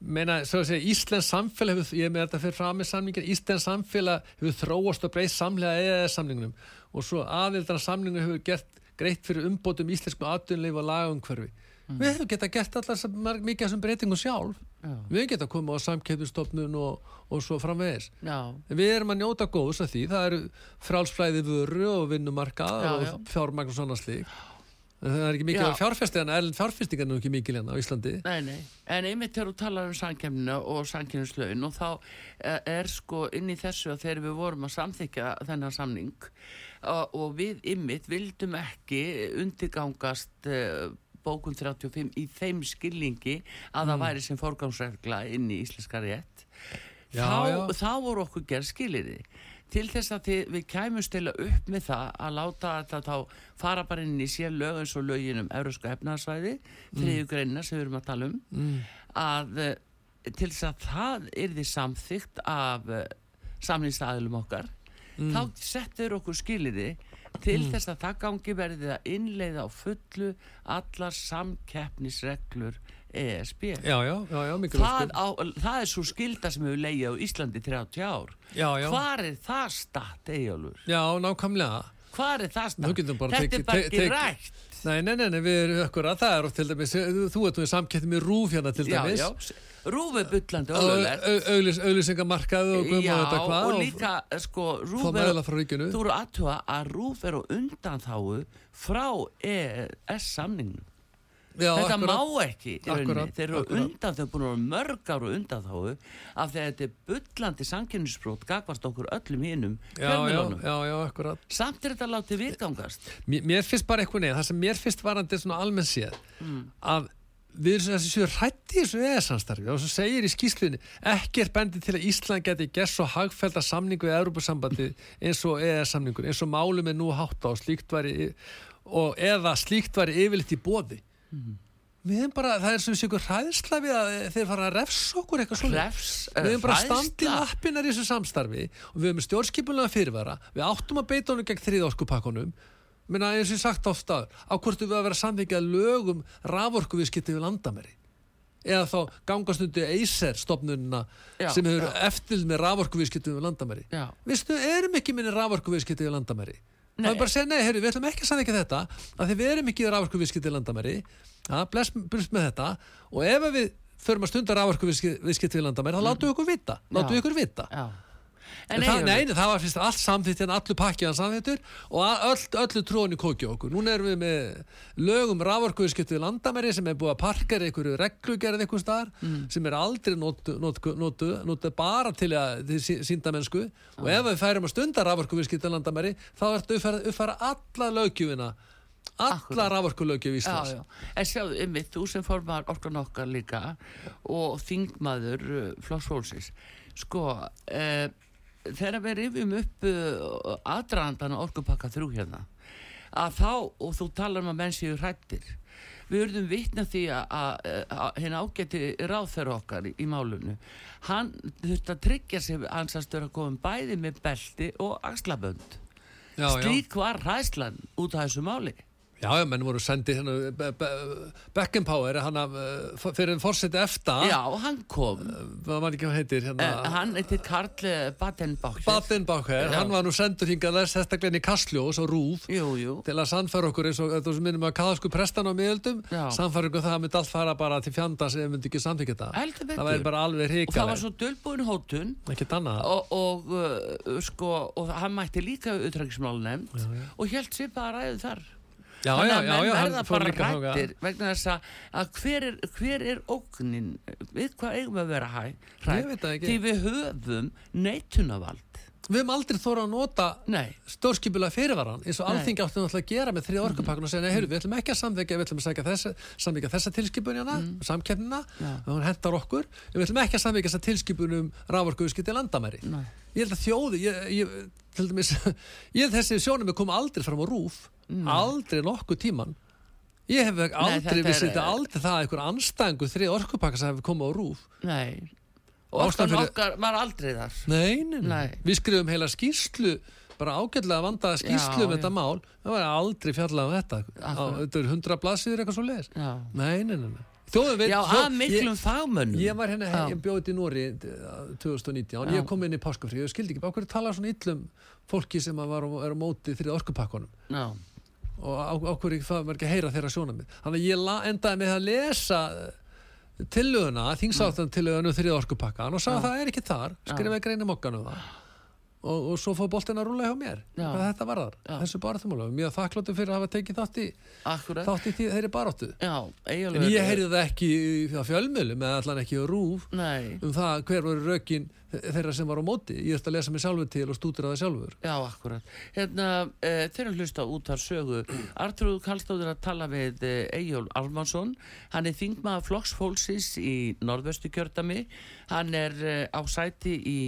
meina, að segja, Íslands samfélag hefur, ég með þetta fyrir fram með samlingin Íslands samfélag hefur þróast og breyst samlega ES samlingunum og svo aðildana samlingunum hefur gert greitt fyrir umbótum íslensku atvinnleif og lagaumhverfi. Við hefum getað gert allar sem, mikið af þessum breytingum sjálf
Já,
við hefum getað komið á samkeppnistofnun og, og svo framvegis
já,
Við erum að njóta góðs af því, það eru frálsflæði vöru og vinnumarkað
Já,
og
já.
fjármagn og svona slík. En það er ekki mikil að fjárfesti en erlend fjárfesting er ekki mikil hérna á Íslandi.
nei, nei. En einmitt þegar þú talar um samkemnina og samkemnislaun og þá eh, er sko inn í þessu að þegar við vorum að samþykja þennan samning og, og við einmitt vildum ekki undirgangast uh, bókun 35 í þeim skilningi að
Mm.
það væri sem forgangsregla inn í íslenska rétt
Já,
þá,
já.
þá voru okkur gerð skilirði til þess að þið, við kæmum stila upp með það að láta þetta þá fara bara inn í sér lög eins og lögin um Európska efnaðsvæði, þriðju greinina sem við erum að tala um
Mm.
að eh, til þess að það yrði samþygt af uh, samlýnstæðilum okkar
Mm.
þá settur okkur skilirði til þess að það gangi verði að innleiða á fullu allar samkeppnisreglur ESB
Já, já, já, já,
það, á, það er svo skilda sem hefur leiðið á Íslandi 30 ár
Já, já.
hvar er það statt, Eyjólfur?
Já, nákvæmlega.
hvar er það statt? þetta er bara ekki rætt
Nei, nei, nei, nei, við erum akkurat, það er oft til dæmis, þú, ert nú í samketti með rúf hérna til
já,
dæmis.
já, rúfið bullandi
Og
ólulegt
auðlis, auðlisingamarkað og guðum
já,
og þetta hvað.
og líka sko, rúf er, þú eru aðtuga að rúf er á undanþáu frá ES samningum
Já,
þetta
akkurat.
má ekki í.
Akkurat,
þeir eru undan þau búin að vera mörg ára undan þáu af því að þetta er bullandi samkynnisbrót gagvast okkur öllum hinnum samt er þetta látið viðgangast.
Mér, mér finnst bara eitthvað neð, það sem mér finnst varandi svona almenn séð, að við erum þessi séu hrætti í þessu eðarsamstarfi og svo segir í skýslunni ekki er bendið til að Ísland geti gert svo hagfælda samningu við Európa-sambandi eins og eðarsamningur, eins og málum er nú hátt á slíkt væri og eða slíkt væri yfirleitt í bóði við erum bara, það er sem sé ykkur hræðsla við að þeir fara að refsa okkur eitthvað svona
Refs,
við erum bara
hræðsla.
standið lappinar í þessu samstarfi og við erum stjórnskipulega fyrirvara. Við áttum að beita honum gegn þrið orkupakkunum minna eins og ég sagt ofta á hvort við að vera samvikið lögum raforku við við landamæri? Eða þá gangastundu Eiser stopnununa
Já,
sem hefur eftir með raforku við við landamæri. Vistu, erum ekki minni raforku við við landamæri Það er bara að segja, nei, heyrðu, við ætlum ekki að samþykja þetta af því við erum ekki í raforku viðskipti landamæri. Ja, bless, bless með þetta. Og ef við förum að stunda raforku viðskipti landamæri, þá látum við ykkur vita látum við ykkur vita.
Já.
En það, nei, nei, það var fyrst allt samþýtt en allu pakkiðan samþýttur og öll, öllu tróni kókja okkur. Núna erum við með lögum raforkuðskiptu við landamæri sem er búið að parkera einhverju reglugerð einhver staðar sem er aldrei notu, notu, notu, notu bara til að til sí- sýnda mennsku og ef við færum að stunda raforkuðskiptu við landamæri þá ertu uppfæra, uppfæra alla löggjöfina alla raforkulöggjöf
Já,
Íslands.
já. En sjáðu, ymmið, þú sem formar orkan okkar líka og þingmaður uh, flóksfólksins, sko, uh, þegar við rifjum upp uh, aðdraðandan á orkupakka þrjú hérna, að þá, og þú talar um að menn séu hrættir, við urðum vitna því að- hinn ágæti ráðferð okkar í, í málunu, hann þurfti að tryggja sig hans að komum bæði með belti og axlabönd. Slík var hræslan út af þessu máli.
Já, já, menn voru sendið hérna, Be- Beckenpower, hann að uh, fyrir fórseti efta,
Já, hann kom.
hvað var ekki hvað heitir, hérna,
Uh, hann heitir Karl eh, Badenbach
Badenbacher,
Já.
hann var nú sendur hingað þess inn í Kastljós og Rúf
Jú, jú.
til að sannfæra okkur eins og þetta sem minnum að kaðasku prestan á miðöldum sannfæra okkur það að myndi allt fara bara til fjandans ef myndi ekki þetta.
Heldur betur.
það væri bara alveg
Og það var
hrikaleg
svo dölbúin
annað.
Og, og, uh, sko, og hann mætti líka utrækismál nefnd og helt sér bara ræðu þar
já,
Þannig að menn verða bara rættir vegna þess að, að hver, er, hver er ógnin? Við hvað eigum við að vera hæ
ekki.
því við höfum neitunavald
við höfum aldrei þóra að nota
nei,
stórskipulega fyrirvaran eins og
Nei.
alþingi áttu náttúrulega að gera með þrið orkupakkun og segja, nei, heyrðu, við ætlum ekki að samþykja við ætlum að segja þessa, þessa tilskipunina mm. samkeppnina, hún hentar okkur við ætlum ekki að samþykja þessa tilskipunum raforkuðskipti landamæri.
Nei.
Ég held að þjóði ég, ég, til dæmis, ég held þessi sjónum kom aldrei fram á rúf aldrei nokkuð tíman ég hef aldrei
er-
vissi þetta aldrei það að einhver anstæðingur þrið orkupakka sem hefur komið á rúf
nei og orkan
fyrir-
okkar var aldrei þar
nei, nei, nei.
Nei.
við skrifum heila skýrslu bara ágætlega vandaða skýrslu um þetta
já.
mál það var aldrei fjallað um þetta á, þetta er hundra blaðsýður eitthvað svo leiðis nei, nei, nei. Þjóðin veit,
já að miklum
ég,
fagmönnum
ég var hérna,
Já.
ég bjóði í Nóri 2019,
Já.
ég kom inn í páskafrí og skildi ekki, bara hverju tala svona illum fólki sem var, er á móti þrið orkupakkunum
já,
og á, á hverju það var ekki að heyra þeirra sjónamið þannig að ég la, endaði með að lesa tillöguna, þingsáttan tillöguna um þrið orkupakkan og
Já.
það er ekki þar. Skrifaði greina mokkan um það og, og svo fór boltin að rúla hjá mér hvað þetta varðar,
Já.
þessu barðumálum mjög þakkláttu fyrir að hafa tekið þátt í
akkurat.
þátt í því, þeirri baráttu.
Já,
en ég heyrði það ekki á fjölmiðlum eða allan ekki á rúf
nei,
um það hver voru rökin þeirra sem var á móti. Ég ætti að lesa mig sjálfur til og stúdira það sjálfur.
Já, akkurat. Hérna, e, þeirra hlusta út þar sögu. Artrúð Kallstóður að tala við e, Eyjól Almansson hann er þingmaður flokksfólksins í norðvestu kjördami hann er e, á sæti í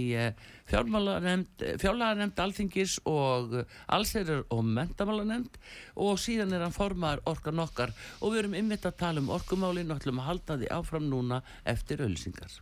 fjármálanemnd alþingis og allsherjar og mentamálanemnd og síðan er hann formaður orkan okkar og við erum ymmit að tala um orkumálin og ætlum að halda því áfram núna eftir ölsingar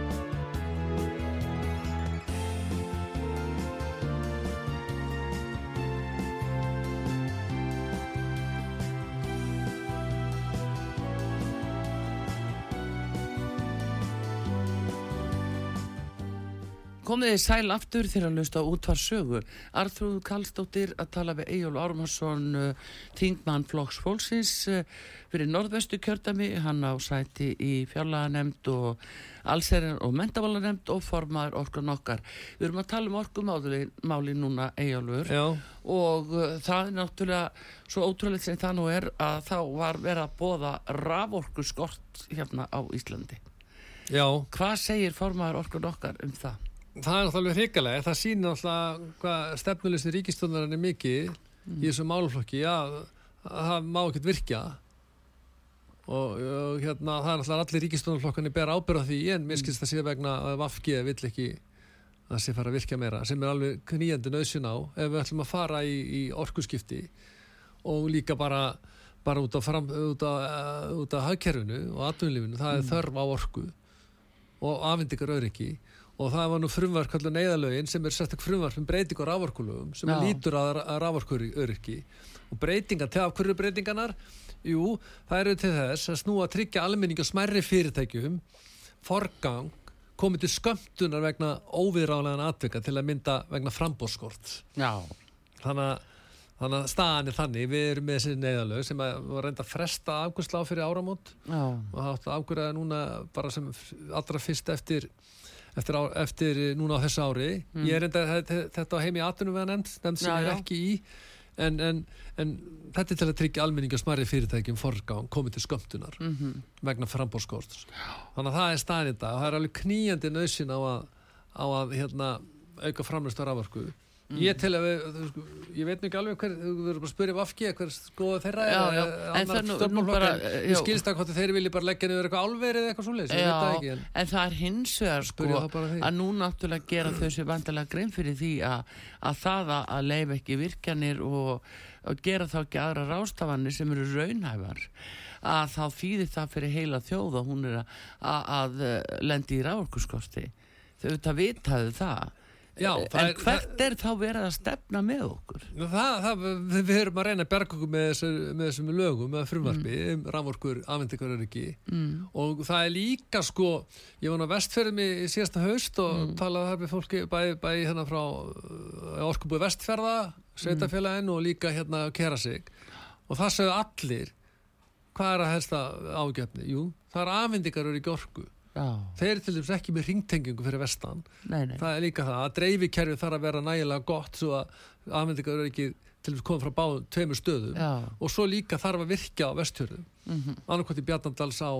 Komið þið sæl aftur þegar að lusta útvar sögu. Arþrúð Kallstóttir að tala við Egil Ármarsson, uh, Þingmann Flokks Fólksins uh, fyrir norðvestu kjördami. Hann á sæti í fjárlaganemnd og allserjar og mentamálanemnd og formaður orkan okkar. Við erum að tala um orkumáli máli núna Egilur
já,
og uh, það er náttúrulega svo ótrúlega sem það nú er að þá var verið að bóða raforku skort hérna á Íslandi.
já
Hvað segir formaður orkan okkar um það?
Það er náttúrulega hrikalega það sýnir náttúrulega hvað stefnulisni ríkistöndar er mikið í þessu málflokki að, að það má ekkert virkja. Og, og hérna það er alltaf allir ríkistunarflokkanir ber ábyrða því en mér skilst það sé vegna að Vafgi vill ekki að það sé fara að virka meira sem er alveg kníjandi nöðsyn á ef við ætlum að fara í, í orkuskipti og líka bara bara út af, af, af hagkerfinu og atvinnlífinu, það er þörf á orku og afindikar öryggi og það var nú frumvark kallar neyðalögin sem er sérstak frumvark með breyting á rávorkulögum sem lítur að, að rávorkuröryggi og breytingar, til af hverju breytingarnar? Jú, það eru til þess að snúa að tryggja almenning og smærri fyrirtækjum forgang komið til skömmtunar vegna óviðráðlegan atvika til að mynda vegna frambóðskort
Já,
þannig þannig að staðan er þannig. Við erum með þessi neyðalög sem að var reynda að fresta afgjörsla á fyrir áramót.
Já,
og það átti að afgjöra núna bara sem allra fyrst eftir eftir, á, eftir núna á þessu ári. Ég er reynda þetta á heimi aðtunum við að nefnd, nefnd sem
Já,
er
já.
ekki í. En, en, en þetta er til að tryggja almenningi og smarri fyrirtækjum forgang komið til skömmtunar
mhm,
vegna frambóðskorts þannig að það er staðin þetta og það er alveg knýjandi nöðsin á að, á að hérna, auka framlust á raforku ég tel að við, þú sko, ég veit ekki alveg hver, þú verður bara að spyrja Vafki hver skoða þeirra
Já, já,
eða annar
eh,
ég skilst að hvort þeir vilji bara leggja niður eitthvað álverið eða eitthvað svoleiðis, ég veit það ekki en
en það er hins vegar sko að nú náttúrulega gera þau sér vandalega grein fyrir því að, að það að- að leif ekki virkjanir og, og gera þá ekki aðra rástafanir sem eru raunhæfar að þá þýðir það fyrir heila þjóð og hún er að, að, að lendi í ráorkuskosti þau þetta vitaðu það
Já,
en
er-
hvert er þá verið að stefna með okkur
það, það, við, erum að reyna að berga okkur með, þessu, með þessum lögum, með frumvarpi um raforkur, afendingar er ekki
mm.
og það er líka sko ég var á vestferðum í síðasta haust og
Mm.
talaði þar með fólki bæði bæ, hérna frá uh, orkubúi vestferða sveitafélagin og líka hérna kera sig og það sögðu allir hvað er að helsta ágefni? Jú, það er afendingar er ekki orku þeir eru til dæmis ekki með ringtengingu fyrir vestan.
Nei, nei.
Það er líka það að dreifikerfi þarf að vera nægilega gott svo að afendingar er ekki til dæmis komið frá báðum tveimur stöðum.
Já,
og svo líka þarf að virkja á vestjörðum
mm
annarkot í Bjarnandals á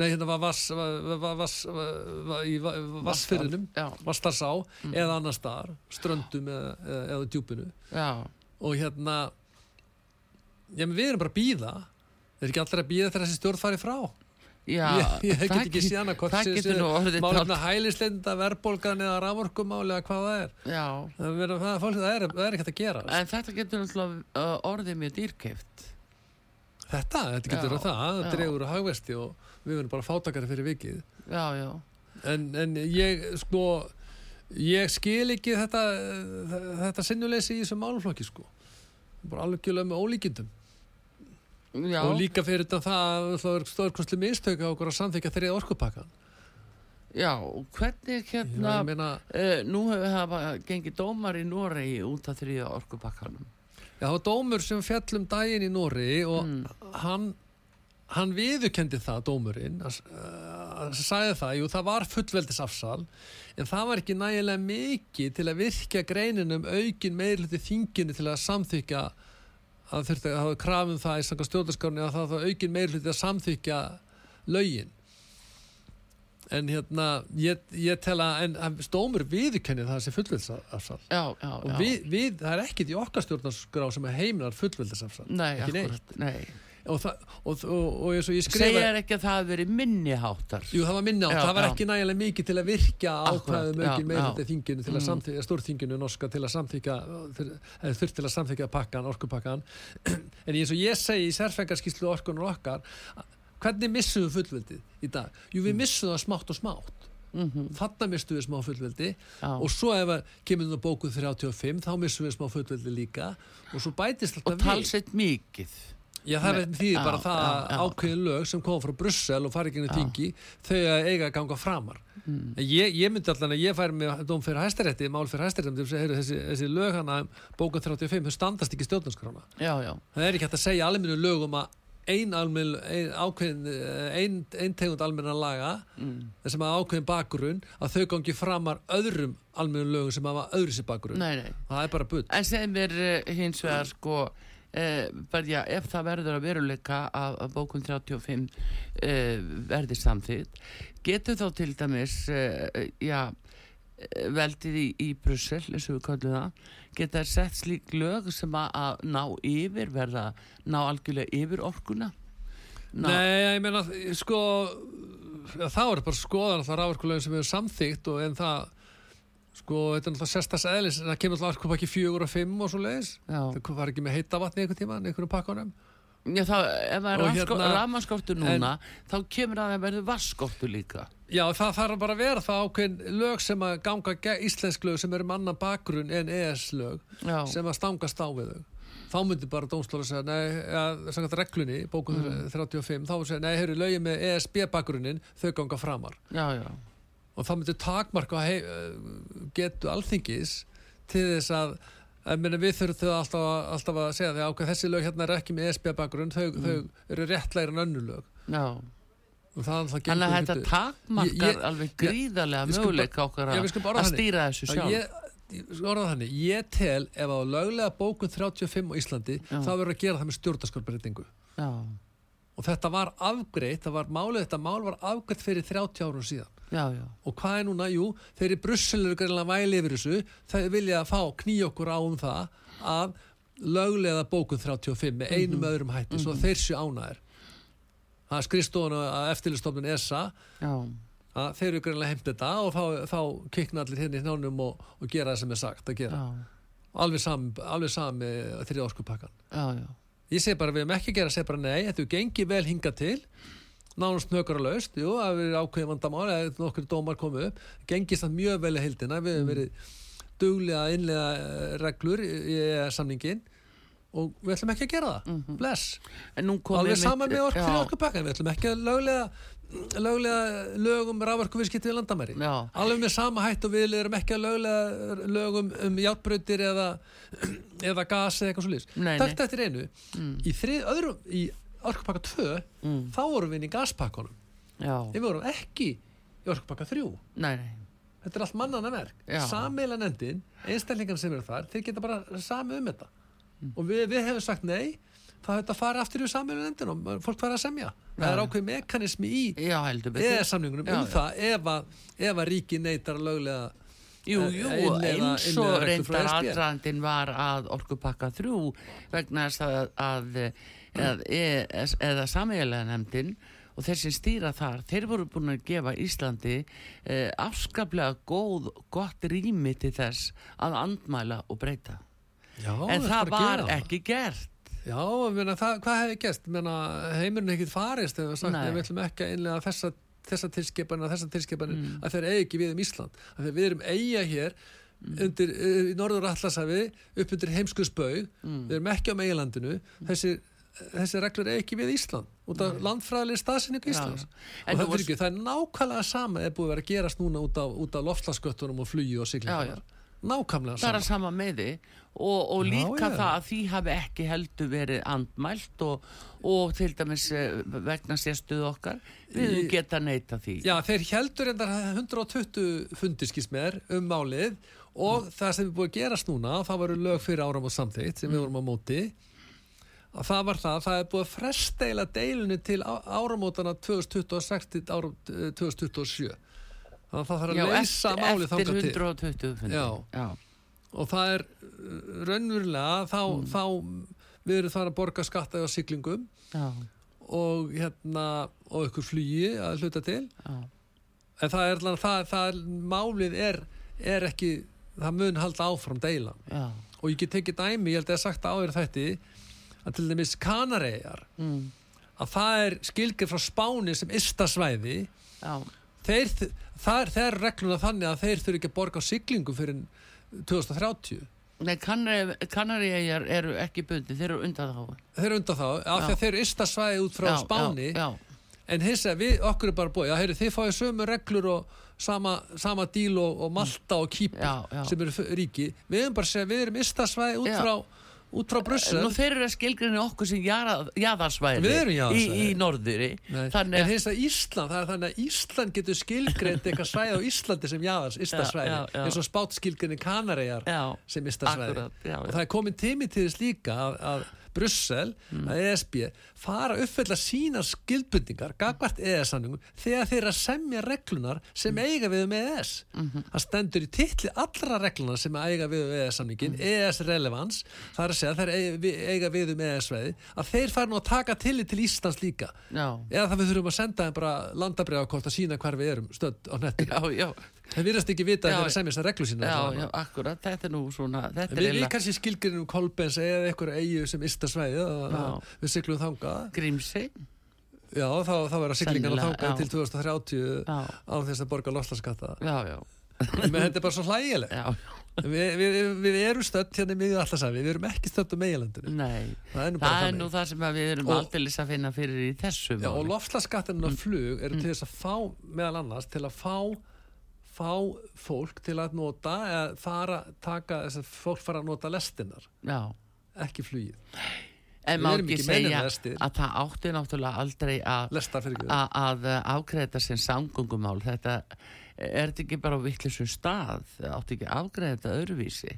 nei hérna var vass, í va- vassfyrðinum
já,
Vastarsá eða annar staðar ströndum eða, eða, djúpinu.
Já,
og hérna já, við erum bara að býða er ekki allir að býða þegar þessi stjórn fari frá
já
ég, ég get ekki síðan að hvort
það getur nú orðið
málefna hælisleita, verðbólgan eða raforkumáli eða hvað það er.
Já,
það, er, er, er ekki hægt að gera.
En þetta getur náttúrulega uh, orðið mjög dýrkeift
þetta, þetta getur
Já,
að það, það
já.
dregur á hagvesti og við verðum bara fátakari fyrir vikið.
Já, já,
en, en ég sko ég skil ekki þetta þetta sinnuleysi í þessum málflokki sko. Bara alveg gjölu með ólíkindum
já.
Og líka fyrir þetta það að stórkostli mistök á okkur að samþykja þrið orkupakkan
já, og hvernig hérna
ég meina,
uh, nú hafa gengið dómar í Noregi út af þrýja orkupakkanum.
Já, það var dómur sem fjall um daginn í Nóri og
Mm.
hann hann viðurkendi það, dómurinn að uh, sagði það, jú, það var fullveldisafsal en það var ekki nægilega mikið til að virkja greinin um aukin meirluti þinginu til að samþykja að þurfti að hafa krafum það í sanga stjórnarskránni að það var aukin meirluti að samþykja lögin. En hérna ég, ég tel að, en stómur viðurkenni það sem
já,
og við, við, það er ekkit í okkar stjórnarskrá sem heimilar fullveldisafsal
nei, akkurat, nei
og, og, og, og eins og ég skrifa
segja ekki að það hafi verið minni háttar
Jú, það var
Já,
það var
já.
ekki nægilega mikið til að ákvæðum
já,
aukin meirhluti
já.
þinginu til að
Mm.
samþykja, stórþinginu norska til að samþykja, þurft til að samþykja pakkan, orkupakkan en eins og ég segi í sérfengarskíslu orkunar okkar, hvernig missum við fullveldið í dag? Jú,
Mm.
við missum það smátt og smátt
mm
þarna missum við smá fullveldi
já,
og svo ef að kemur það bókuð 35 þá missum við smá fullveldi líka og svo bætist
og
alltaf við
talsett mikið
Já, það er því
Já,
bara það að
já.
ákveðin lög sem kom frá Brussel og farið þingi, þau að eiga að ganga framar.
mm.
En ég, ég myndi allan að ég færi með dóm fyrir hæstarétti, mál fyrir hæstarétti, þessi, þessi lög hana bókan 35, þau standast ekki
já,
Það er ekki hægt að segja almennu lögum að ein, almenn, ein, ákveðin, ein, ein tegund almenna laga,
mm.
sem að ákveðin bakgrunn, að þau gangi framar öðrum almennu lögum sem hafa öðru sér bakgrunn. Það er bara bull.
En segð mér uh, hins vegar sko uh, bara já, ef það verður að veruleika að, að bókun 35 uh, verði samþýtt getur þá til dæmis uh, já eh, veldið í, í Brussel, eins og við kallum það geta sett slík lög sem að, að ná yfir, verða ná algjörlega yfir orkuna?
Nei, ég meina, sko þá er bara skoðan alltaf ráverkulegin sem við erum samþýgt og en það sko, þetta er alltaf sérstaks eðlis en það kemur alltaf orkupakki fjögur og fimm og svo leiðis það var ekki með heita vatni einhvern tíma einhverjum pakkanum
Já, þá, ef það er
hérna-
rafmanskortur núna, þá kemur að það verður vasskortur líka.
Já, það þarf bara að vera það ákveðin lög sem að ganga íslensk lög sem eru með annan bakgrunn en ES lög
Já.
sem að stangast á við þau þá myndi bara dómstóla segja nei, ja, samkvæmt reglunni, bókum
Mm.
35 þá segja, nei, heyrðu, lögin með ESB bakgrunnin þau ganga framar
Já, já.
Og það myndi takmarka getu alþingis til þess að meni, við þurfum alltaf, alltaf að segja því að þessi lög hérna er ekki með ESB bakgrunn þau,
Mm.
þau eru réttlægir en önnu lög.
Þannig að þetta takmarkar
Ég- ég-
alveg
ég-
gríðarlega möguleika okkar að,
bara
að stýra þessu
Já,
sjálf.
ég, ég- þannig, ég tel ef á löglega bókun 35 á Íslandi
Já.
þá verður að gera það með stjórnarskorbreytingu
Já,
og þetta var afgreitt, það var málið þetta mál var afgreitt fyrir 30 árum síðan
já, já.
og hvað er núna, jú, þeir eru greinlega væli yfir þessu, þeir vilja fá kný okkur á um það að löglega bókun 35 með einum
Mhm.
öðrum hætti, svo þeir séu ánæðir það er skrifstofan að eftirlistofnun ESA. Að þeir eru greinlega heimt þetta og þá, þá kikna allir hérna í hnánum og, og gera það sem er sagt að gera.
Já,
alveg sami, alveg sami þrjá orkupakkan
já, já.
ég segi bara við erum ekki að gera, segi bara nei þetta er gengið vel hinga til nánast nökara laust, jú, að við erum ákveðin vandamál eða nokkur dómar komu upp. Gengist það mjög vel í heildina. Við hefum verið duglega að innlega eh, reglur í, í samningin og við ætlum ekki að gera það. Bless,
En nú kom
alveg saman með orku
já,
fyrir orkupakkan, við ætlum ekki að löglega löglega lögum raforkuviðskipti við landamæri.
Já,
alveg með sama hætt og við erum ekki að löglega lögum um játbrautir eða, eða gas eða eitthvað svo
nei.
Takt eftir einu. Í þrið öðrum, í orkupakka 2
Mm.
þá vorum við inn í gaspakkanum
já,
við vorum ekki í orkupakka 3
nei, nei.
þetta er allt mannana verk
Já.
sameila nefndin, einstaklingar sem eru þar þeir geta bara sami um þetta
Mm.
og við, við hefum sagt nei það þetta fara aftur í sameila nefndin og fólk fara að semja það er ákveð mekanismi í eða samningunum um
já.
það ef að, ef að ríki neytar að löglega
Jú,
eh,
jú, eins og reyndar
ESB.
aðdrandin var að orkupakka þrjú vegna þess að, að, ES, eða sameiginlega nefndin og þeir sem stýra þar, þeir voru búin að gefa Íslandi eh, afskaplega góð, gott rými til þess að andmæla og breyta.
Já,
en það
að
var ekki gert.
Já, meina, það, hvað hefði? Meina, heimurinn ekkit farist eða sagt,
Nei.
við ætlum ekki að innlega þessa, þessa tilskipanir og þessa tilskipanir
Mm.
að þeir eigi ekki við um Ísland við erum eiga hér undir, uh, í norður Atlasafi upp undir heimskuðsbaug
Mm.
við erum ekki á meilandinu þessi, þessi reglur eigi ekki við Ísland. Út af landfræðileg staðsynningu Íslands
já.
og
En
það,
nú
var...
var-
ekki, það er nákvæmlega sama er búið að vera að gerast núna út af, af loftslagsgöttunum og flugi og siglingar. Nákvæmlega
Það er
sama.
sama með því og, og líka
já.
það að því hafi ekki heldur verið andmælt og, og til dæmis eh, vegna sérstuð okkar við
Í-
geta neita því.
Já, þeir heldur endar 120 fundiskismer um málið. Og það sem er búið að gerast núna það voru lög fyrir áram og samþýtt sem við vorum á móti að það var það, það er búið að fresteila deilinu til áramótana 2026 til áram, eh, 2027 þannig að það þarf
Já,
að leysa
eftir,
málið
eftir
þangað til
120 fundi.
Já.
Já.
og það er uh, raunverulega þá, þá við erum þar að borga skatta á siglingum
Já.
og hérna og ykkur flugi að hluta til
Já.
En það er, allan- það, það er, málið er, er ekki, það mun halda áfram deilan.
Já.
Og ég get tekið dæmi, ég held að ég sagt áður þetta, að til dæmis Kanaregar,
Mm.
að það er skilgir frá Spáni sem istasvæði, þeir, það er, er regluna þannig að þeir þurfi ekki að borga á siglingu fyrir 2030.
Nei, Kanaríæjar eru ekki bundi, þeir eru undan þá.
Þeir eru undan þá, af því að þeir eru istasvæði út frá
já,
Spáni,
Já, já.
en hins að við, okkur er bara búið, heyri, þið fáið sömu reglur og sama, sama díl og, og Malta og
já.
sem eru ríki við erum bara að segja, við erum istasvæði út frá út frá Brussel
Nú þeir eru að skilgrinni okkur sem jaðarsvæði. í, í norðuri. Þannig
en hins að Ísland, það er þannig að Ísland getur skilgreint eitthvað svæði á Íslandi sem
já.
eins og spátt skilgrinni Kanaregar
Já,
sem
já,
og það er komin tími til þess líka að, að Brussel,
Mm.
að ESB fara að uppfylla sínar skildbundingar gagvart EES-samningum þegar þeir eru að semja reglunar sem
Mm.
eiga við um EES
Mhm.
það stendur í titli allra reglunar sem eiga við um EES-samningin
Mm.
EES relevans, það er að segja þeir eiga við- um EES-veði að þeir fara nú að taka tillit til Íslands líka
Já,
eða það við þurfum að senda þeim bara landabriðakort að sína hvar við erum stödd á nettinu
já, já,
þeir virðast ekki vita
Já,
að þeir semja þessar reglu sína
já, já, akkurat, þetta er nú svona, þetta er
Við,
eiginlega
kannski skilgjörnum Kolbens eða einhverju eigu sem ysta svæði
Já.
við syklum þangað.
Grímsi,
já, þá, þá verða siglingarna
Sennilega,
þangað til 2030
já,
á þess að borga loftslaskatta
já, já,
menn þetta er bara svo hlægileg
já,
við, við, við erum stödd hérna miðið alltaf sæfi, við erum ekki stödd á meginlandinu.
Nei,
það er nú
það er nú það sem að við erum
Og-
aldeilis að finna fyrir í þessu
já, og
máli.
loftslaskattin
Mm.
og flug eru til þess að fá meðal annars til að fá fá fólk til að nota eða fara, taka þess að fólk fara að nota lestinnar,
Já,
ekki flugið.
En má ekki segja að það átti náttúrulega aldrei að að afgreða sem samgöngumál. Þetta er þetta ekki bara á vittlisum stað? Átti ekki að afgreða þetta öðruvísi?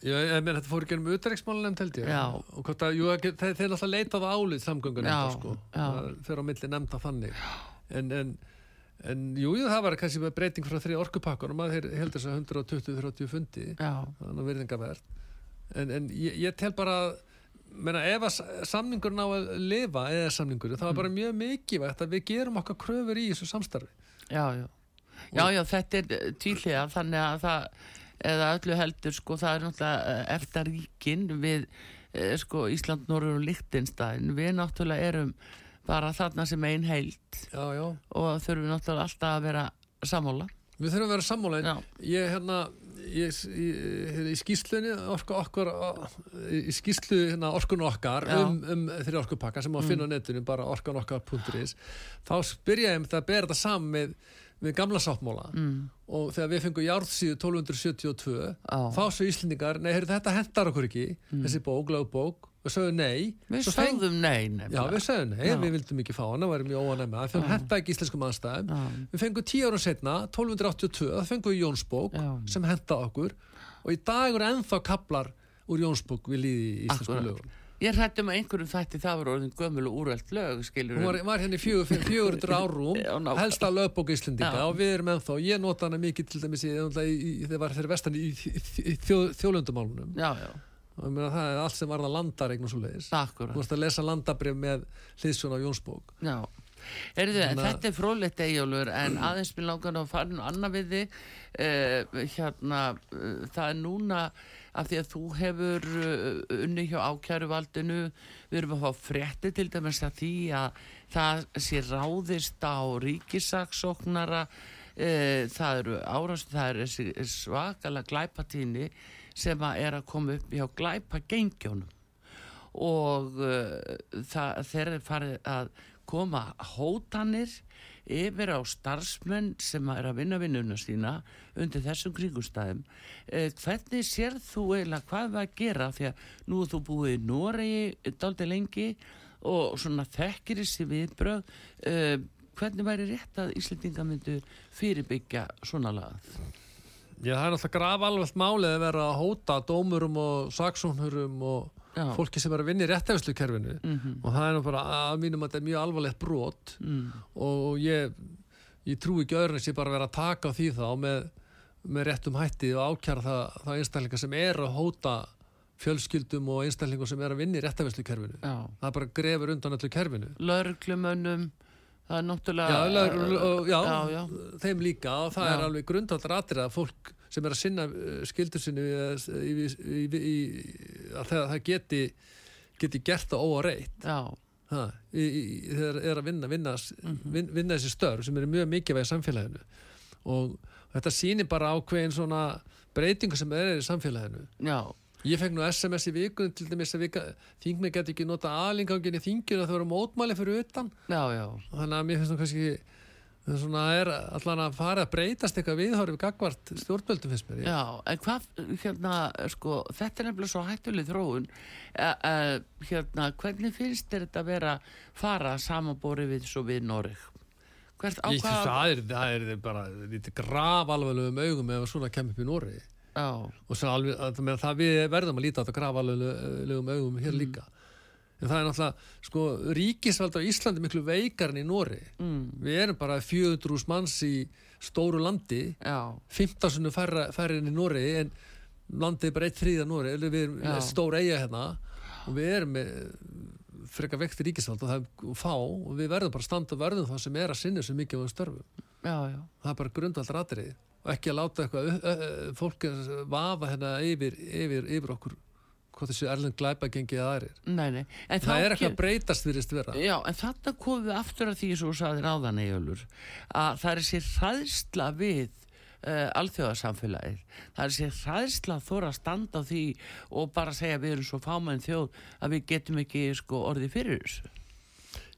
Já, ég meina þetta fór ekki um utreiksmálunem held ég. Og hvort að, jú, þeir, þeir náttúrulega leitað á álið samgöngunum sko. það fer á milli nefnda þannig. En, en, en jú, jú, það var kannski með breyting frá þrið orkupakkunum að þeir heldur þess að 120-130 fundi.
Já,
þannig að virðingavert en, en ég, ég tel bara að meina, ef að s- samningurinn á að lifa eða samningurinn, það var bara mjög mikilvægt að við gerum okkar kröfur í þessu samstarfi.
Já, já. Já, já, þetta er tvílega þannig að það, eða öllu heldur sko, það er náttúrulega eh, eftir ríkin við eh, sko, Ísland, Norður og Lichtenstein við náttúrulega erum bara þarna sem ein heild.
Já, já,
og þurfum náttúrulega alltaf að vera sammála.
Við þurfum að vera sammála. Ég hérna ég, ég, í skýslunni okkur í skýslu hérna orkun okkar
Já.
um, um þeirri orkupakka sem má finna á netinu bara orkunokkar.is þá spyrja ég um það að bera þetta saman með, með gamla sáttmóla
mm,
og þegar við fengum járðsíðu 1272
á,
þá svo Íslendingar, nei, heyrðu, þetta hendar okkur ekki þessi bók, lögbók og sögðu nei
við sögðum nei
Já,
nefnilega.
við sögðum nei,
Já.
við vildum ekki fá hana, varum mjög óanæg með það, þegar henda ekki íslenskum aðstæðum
Já,
Við fengum tíu ára setna, 1282, það fengum við Jónsbók
Já.
sem henda okkur og í dag eru ennþá kaplar úr Jónsbók við líði í íslensku
Akkúrat.
lögum.
Ég hrættum að einhverjum þætti það var orðin gömul og úrveld lög,
Hún var, var í fimm- 400 árúm,
Já, nákvæmlega.
helsta lögbók Íslendinga
Já.
og við erum ennþá, ég nota hana mikið til dæmis í, í, í, meina, það er allt sem varða landaregn og svo leiðis.
akkurat
Þú varst að lesa landabrif með hliðsjón á Jónsbók. Þannig að-
þetta er frólætt eigjálfur en aðeins minn langar að fara nú annað við þig uh, hérna, uh, það er núna af því að þú hefur uh, unni hjá ákæruvaldinu við erum að fá frétti til dæmis að því að það sé ráðist á ríkisaksóknara það eru árast það er þessi svakalega glæpatíni sem að er að koma upp hjá glæpagengjónum. Og uh, það, þeir eru farið að koma hótanir yfir á starfsmenn sem er að vinna vinnuna sína undir þessum kringustæðum eh, hvernig sér þú eiginlega hvað við að gera? Því að nú þú búið í Noregi daldi lengi og svona þekkir þessi viðbröð eh, hvernig væri rétt að Íslendinga myndu fyrirbyggja svona lagað
Já, það er graf alveg málið að vera að hóta dómurum og saksóknurum og
Já.
fólki sem er að vinna í réttafislukerfinu
Mhm.
og það er nú bara að mínum að þetta er mjög alvarlegt brot
mm.
og ég, ég trú ekki öðrun sem bara að vera að taka á því þá með, með réttum hætti og ákjara það, það einstaklingar sem er að hóta fjölskyldum og einstaklingar sem er að vinna í réttafislukerfinu
Já,
það bara grefur undan öllu kerfinu
lörglumönnum það er
já,
náttúrulega
lög, og, já,
já, já.
þeim líka og það
Já.
er alveg grundvallar atrið að fólk sem er að sinna uh, skyldur sinni í, í, í, í, að það, það geti geti gert það
já,
í, þegar er að vinna vinna, vin, vinna þessi störf sem eru mjög mikilvæg í samfélaginu. Og þetta sýnir bara ákveðin svona breytingu sem er í samfélaginu.
Já,
ég fekk nú SMS í vikunum til dæmis að vika, þingmið geti ekki nota aðlingangin í þinginu að það voru mótmæli fyrir utan
já, já.
þannig að mér finnst það kannski svona er allan að fara að breytast eitthvað viðhorfið gagvart stjórnvöldum finnst mér
Já, en hvað, hérna, sko, þetta er nefnilega svo hættuleg þróun, e, e, hérna, hvernig finnst þér þetta að vera fara samanbóri við svo við Noreg? Hvert
Ég,
hvað,
það, er, það er bara lítið graf alveglegum augum ef svona kemur upp í
Já,
og alveg, að, meina, það við verðum að líta á þetta grafalegum augum hér líka. En það er náttúrulega, sko, ríkisvald á Íslandi miklu veikar en í Nóri
mm,
við erum bara 400 manns í stóru landi
já,
15 sunnu færri, enn í Nóri en landið er bara eitt þriða Nóri við erum
Já.
með stór eiga hérna og við erum með frekar vekti ríkisvald og það er fá og við verðum bara standa verðum það sem er að sinni sem mikið á störfum.
Já, já.
það er bara grundvald ratrið og ekki að láta eitthvað ö- ö- ö- fólk vafa hérna yfir, yfir, yfir okkur hvað þessi erlend glæpa gengið aðrir
Nei, nei. En
það
þá
er eitthvað breytast virðist vera.
Já, en þarna komum við aftur að því svo saðir áðan Eyjólfur að það er sér hræðsla við uh, alþjóðarsamfélagið það er sér hræðsla að þóra að standa á því og bara segja við erum svo fámenn þjóð að við getum ekki sko orðið fyrir þessu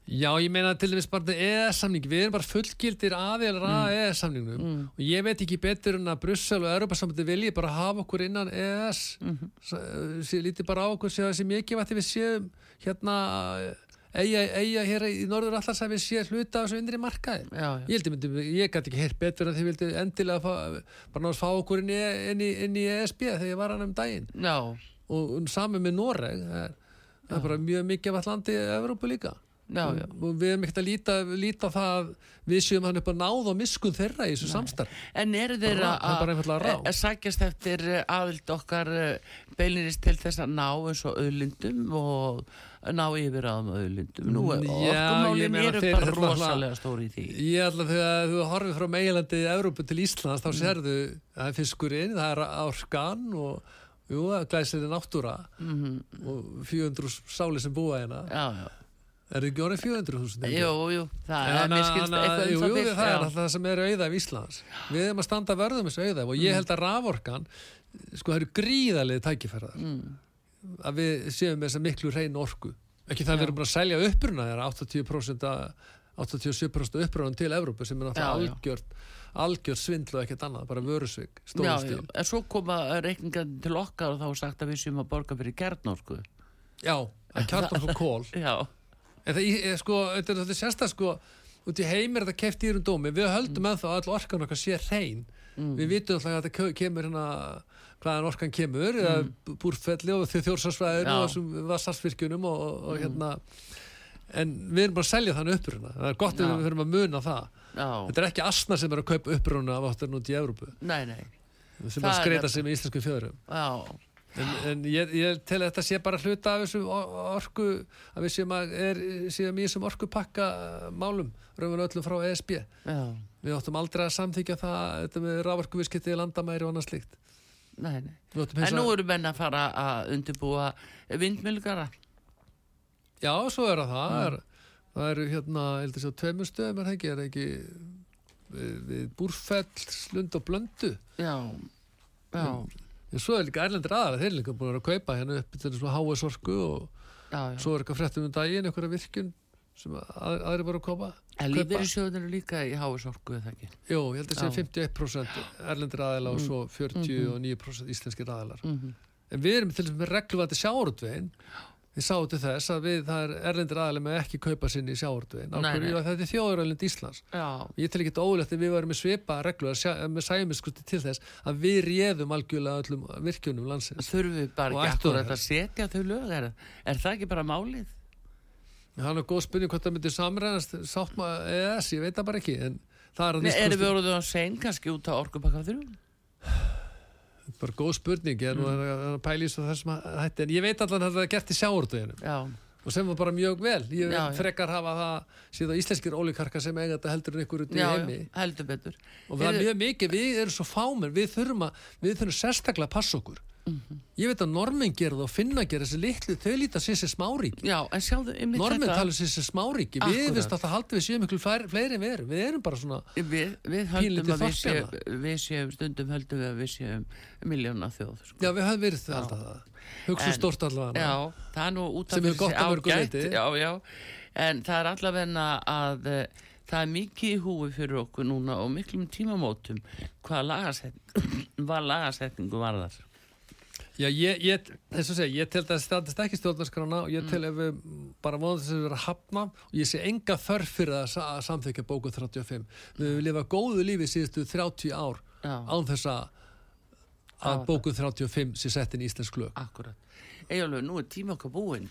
Já, ég meina til dæmis bara EES-samning, við erum bara fullgildir aðeinar að EES-samningnum
Mm.
og ég veit ekki betur en að Brussel og Europasambandi vilji bara hafa okkur innan EES mm -hmm. lítið bara á okkur séu þessi mikið vætti við séum hérna eiga, eiga hér í Norður Allars að við séum hluta af þessu innri markaði.
Já, já,
Ég held ég myndi, ég gæti ekki heyrt betur en þið vildi endilega fá, bara náttúrulega fá okkur inn í, inn, í, inn í ESB þegar ég var hann um daginn.
Já,
og saman með Noreg það er, það er bara mjög mikið af landi í Evrópu líka
já, já.
og við erum ekkert að líta, líta það að við séum hann upp að náða og miskun þeirra í þessu samstarf
En eru þeir
Rá,
að
er
sækjast eftir eh, aðild okkar beilinist til þess að ná eins og auðlindum og ná yfir aðum auðlindum? Nú,
Mm, já, ég
orkumálin
meina
eru bara rosalega stóri í því.
Ég ætla þegar þú horfið frá meilandi í Evrópu til Íslands þá
Mm.
sérðu það er fiskurinn, það er árskan og jú, glæsir náttúra
Mhm.
og 400 sáli sem búa hérna.
Já, já
er þið ekki orðið 400.000?
Jú, jú, það er mér skilst eitthvað um
jú,
það
jú,
bil,
það er alltaf það sem er auðæf Íslands. Við erum að standa vörðum þessu auðæf og
Mm.
ég held að raforkan sko það eru gríðalegi tækifærðar
Mm.
að við séum með þessa miklu hrein orku. Ekki það að við erum bara að selja uppruna þeirra 80% að 87% upprunan til Evrópu sem er algjört algjört svindlu og ekkert annað, bara vörusvik
Já,
stórum
já, en svo koma reikningan til okkar og þá sagt að við séum að borga fyrir gerðnorku
já, að svo kól
Já,
en það er sko, þetta er þetta sérsta sko út í heim er þetta keft í um dómi við höldum
Mm.
ennþá all orkan okkar sé hrein. Við vitum alltaf að þetta ke- kemur hérna hvaðan orkan kemur eða búrfelli og
Mm. Já.
og þessum vassarstvirkjunum og, og, og hérna. En við erum bara að selja þannig uppruna það er gott ef við höfum að muna það.
Já,
þetta er ekki asna sem er að kaupa uppruna af áttur út í
nei
sem er að skreita
þetta.
sig með íslensku fjöðurum en, en ég, ég tel að þetta sé bara hluta af þessu o- orku við séum, að er, séum í þessum orkupakka málum raunveru öllum frá ESB
já,
við áttum aldrei að samþykja það þetta með rávorkuviskipti landamæri og annað slíkt.
Nei, nei. En nú eru menn að fara að undirbúa vindmjölgara
já, svo er það. Það er, það eru hérna, ég held að sjá tveimur stöðum er það ekki, er ekki við, við Búrfell, Slund og Blöndu?
Já, já,
en svo er líka erlendir aðra, þeir líka búin að kaupa hérna upp til þessum HS orku og
já, já.
svo er eitthvað fréttum um daginn, einhverja virkun sem að, aðri bara að koma
En lífeyrissjóðin eru líka í háisorku, eða ekki?
Jú, ég held að
Já.
sé 51% erlendir aðila og svo 49% íslenskir aðilar.
Mm
En við erum til dæmis með regluvati sjáurtvegin. Við sáum til þess að við, það er erlendir aðila með ekki kaupa sinni í
nei.
Þetta er þjóðuröðlind Íslands.
Já,
Ég tel ekki þetta ólega að við varum með svipa reglu að sjá, með sæmiskusti til þess að við réðum algjörlega öllum virkjunum landsins.
þurfum við bara ekki að setja þau lög er, er það ekki bara málið?
Það er góð spurning hvort það myndi samræðast sátt maður ES, ég veit það bara ekki. En það er að
Nei, erum við orðið að segja kannski út á orkupakka þrjú?
Bara góð spurning. Ég er nú að, að pæla í svo þessum hætti. En ég veit allan að það er gert í sjáurtveginum.
Já,
og sem var bara mjög vel ég
Já, já.
frekar hafa það síðan íslenskir ólíkarkar sem eiga þetta heldur en ykkur út í
já,
heimi
já, heldur betur
og það er mjög mikið, við erum svo fámenn við þurfum, að, við þurfum sérstaklega að passa okkur
Mhm.
ég veit að normen gerð og finna gerð þessi litlu, þau líta sér sér smáríki
Já, en sjáðu
normen
þetta
tala sér sér smáríki við
Akkúrat.
veist alltaf haldið við séum miklu fleiri, fleiri en við erum við erum bara svona,
Við, við höldum að við séum, við séum stundum höldum við að við séum miljóna þjóð sko.
já við höfum verið alltaf það hugsa stórt allavega
Já, það er nú út af
að mörgu
ágætt. Já, já, en það er allavegna að eh, það er mikið í húfi fyrir okkur núna og miklum tímamótum hvað varðar
Já, ég, ég, þess að segja, ég tel það standist ekki stjórnarskrána og ég tel ef við bara vonandi þess að vera að hafna og ég sé enga þörf fyrir að, sa- að samþykja bóku 35. Við höfum lifað góðu lífi síðustu 30 ár
Já,
án þess að að bókuð 35 sé sett inn í íslensk lög
Akkurat. Egilur, nú er tíma okkar búinn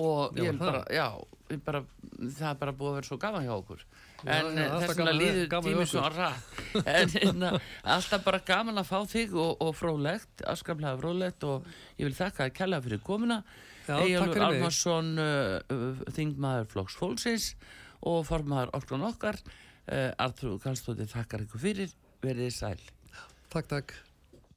og
Já,
ég
það.
bara, já, bara, það er bara búið að vera svo gaman hjá okkur. En eh, þess vegna líður tími svo rætt. En hérna, alltaf bara gaman að fá þig og, og frólægt, afskaplega frólægt og ég vil þakka að kella fyrir
takk
Egilur. Almarsson, uh, uh, þingmaður Flokks Fólksins og formaður Orklan okkar. Uh, Artrúð Kallstóttir þakkar ykkur fyrir, verið sæl.
Takk, takk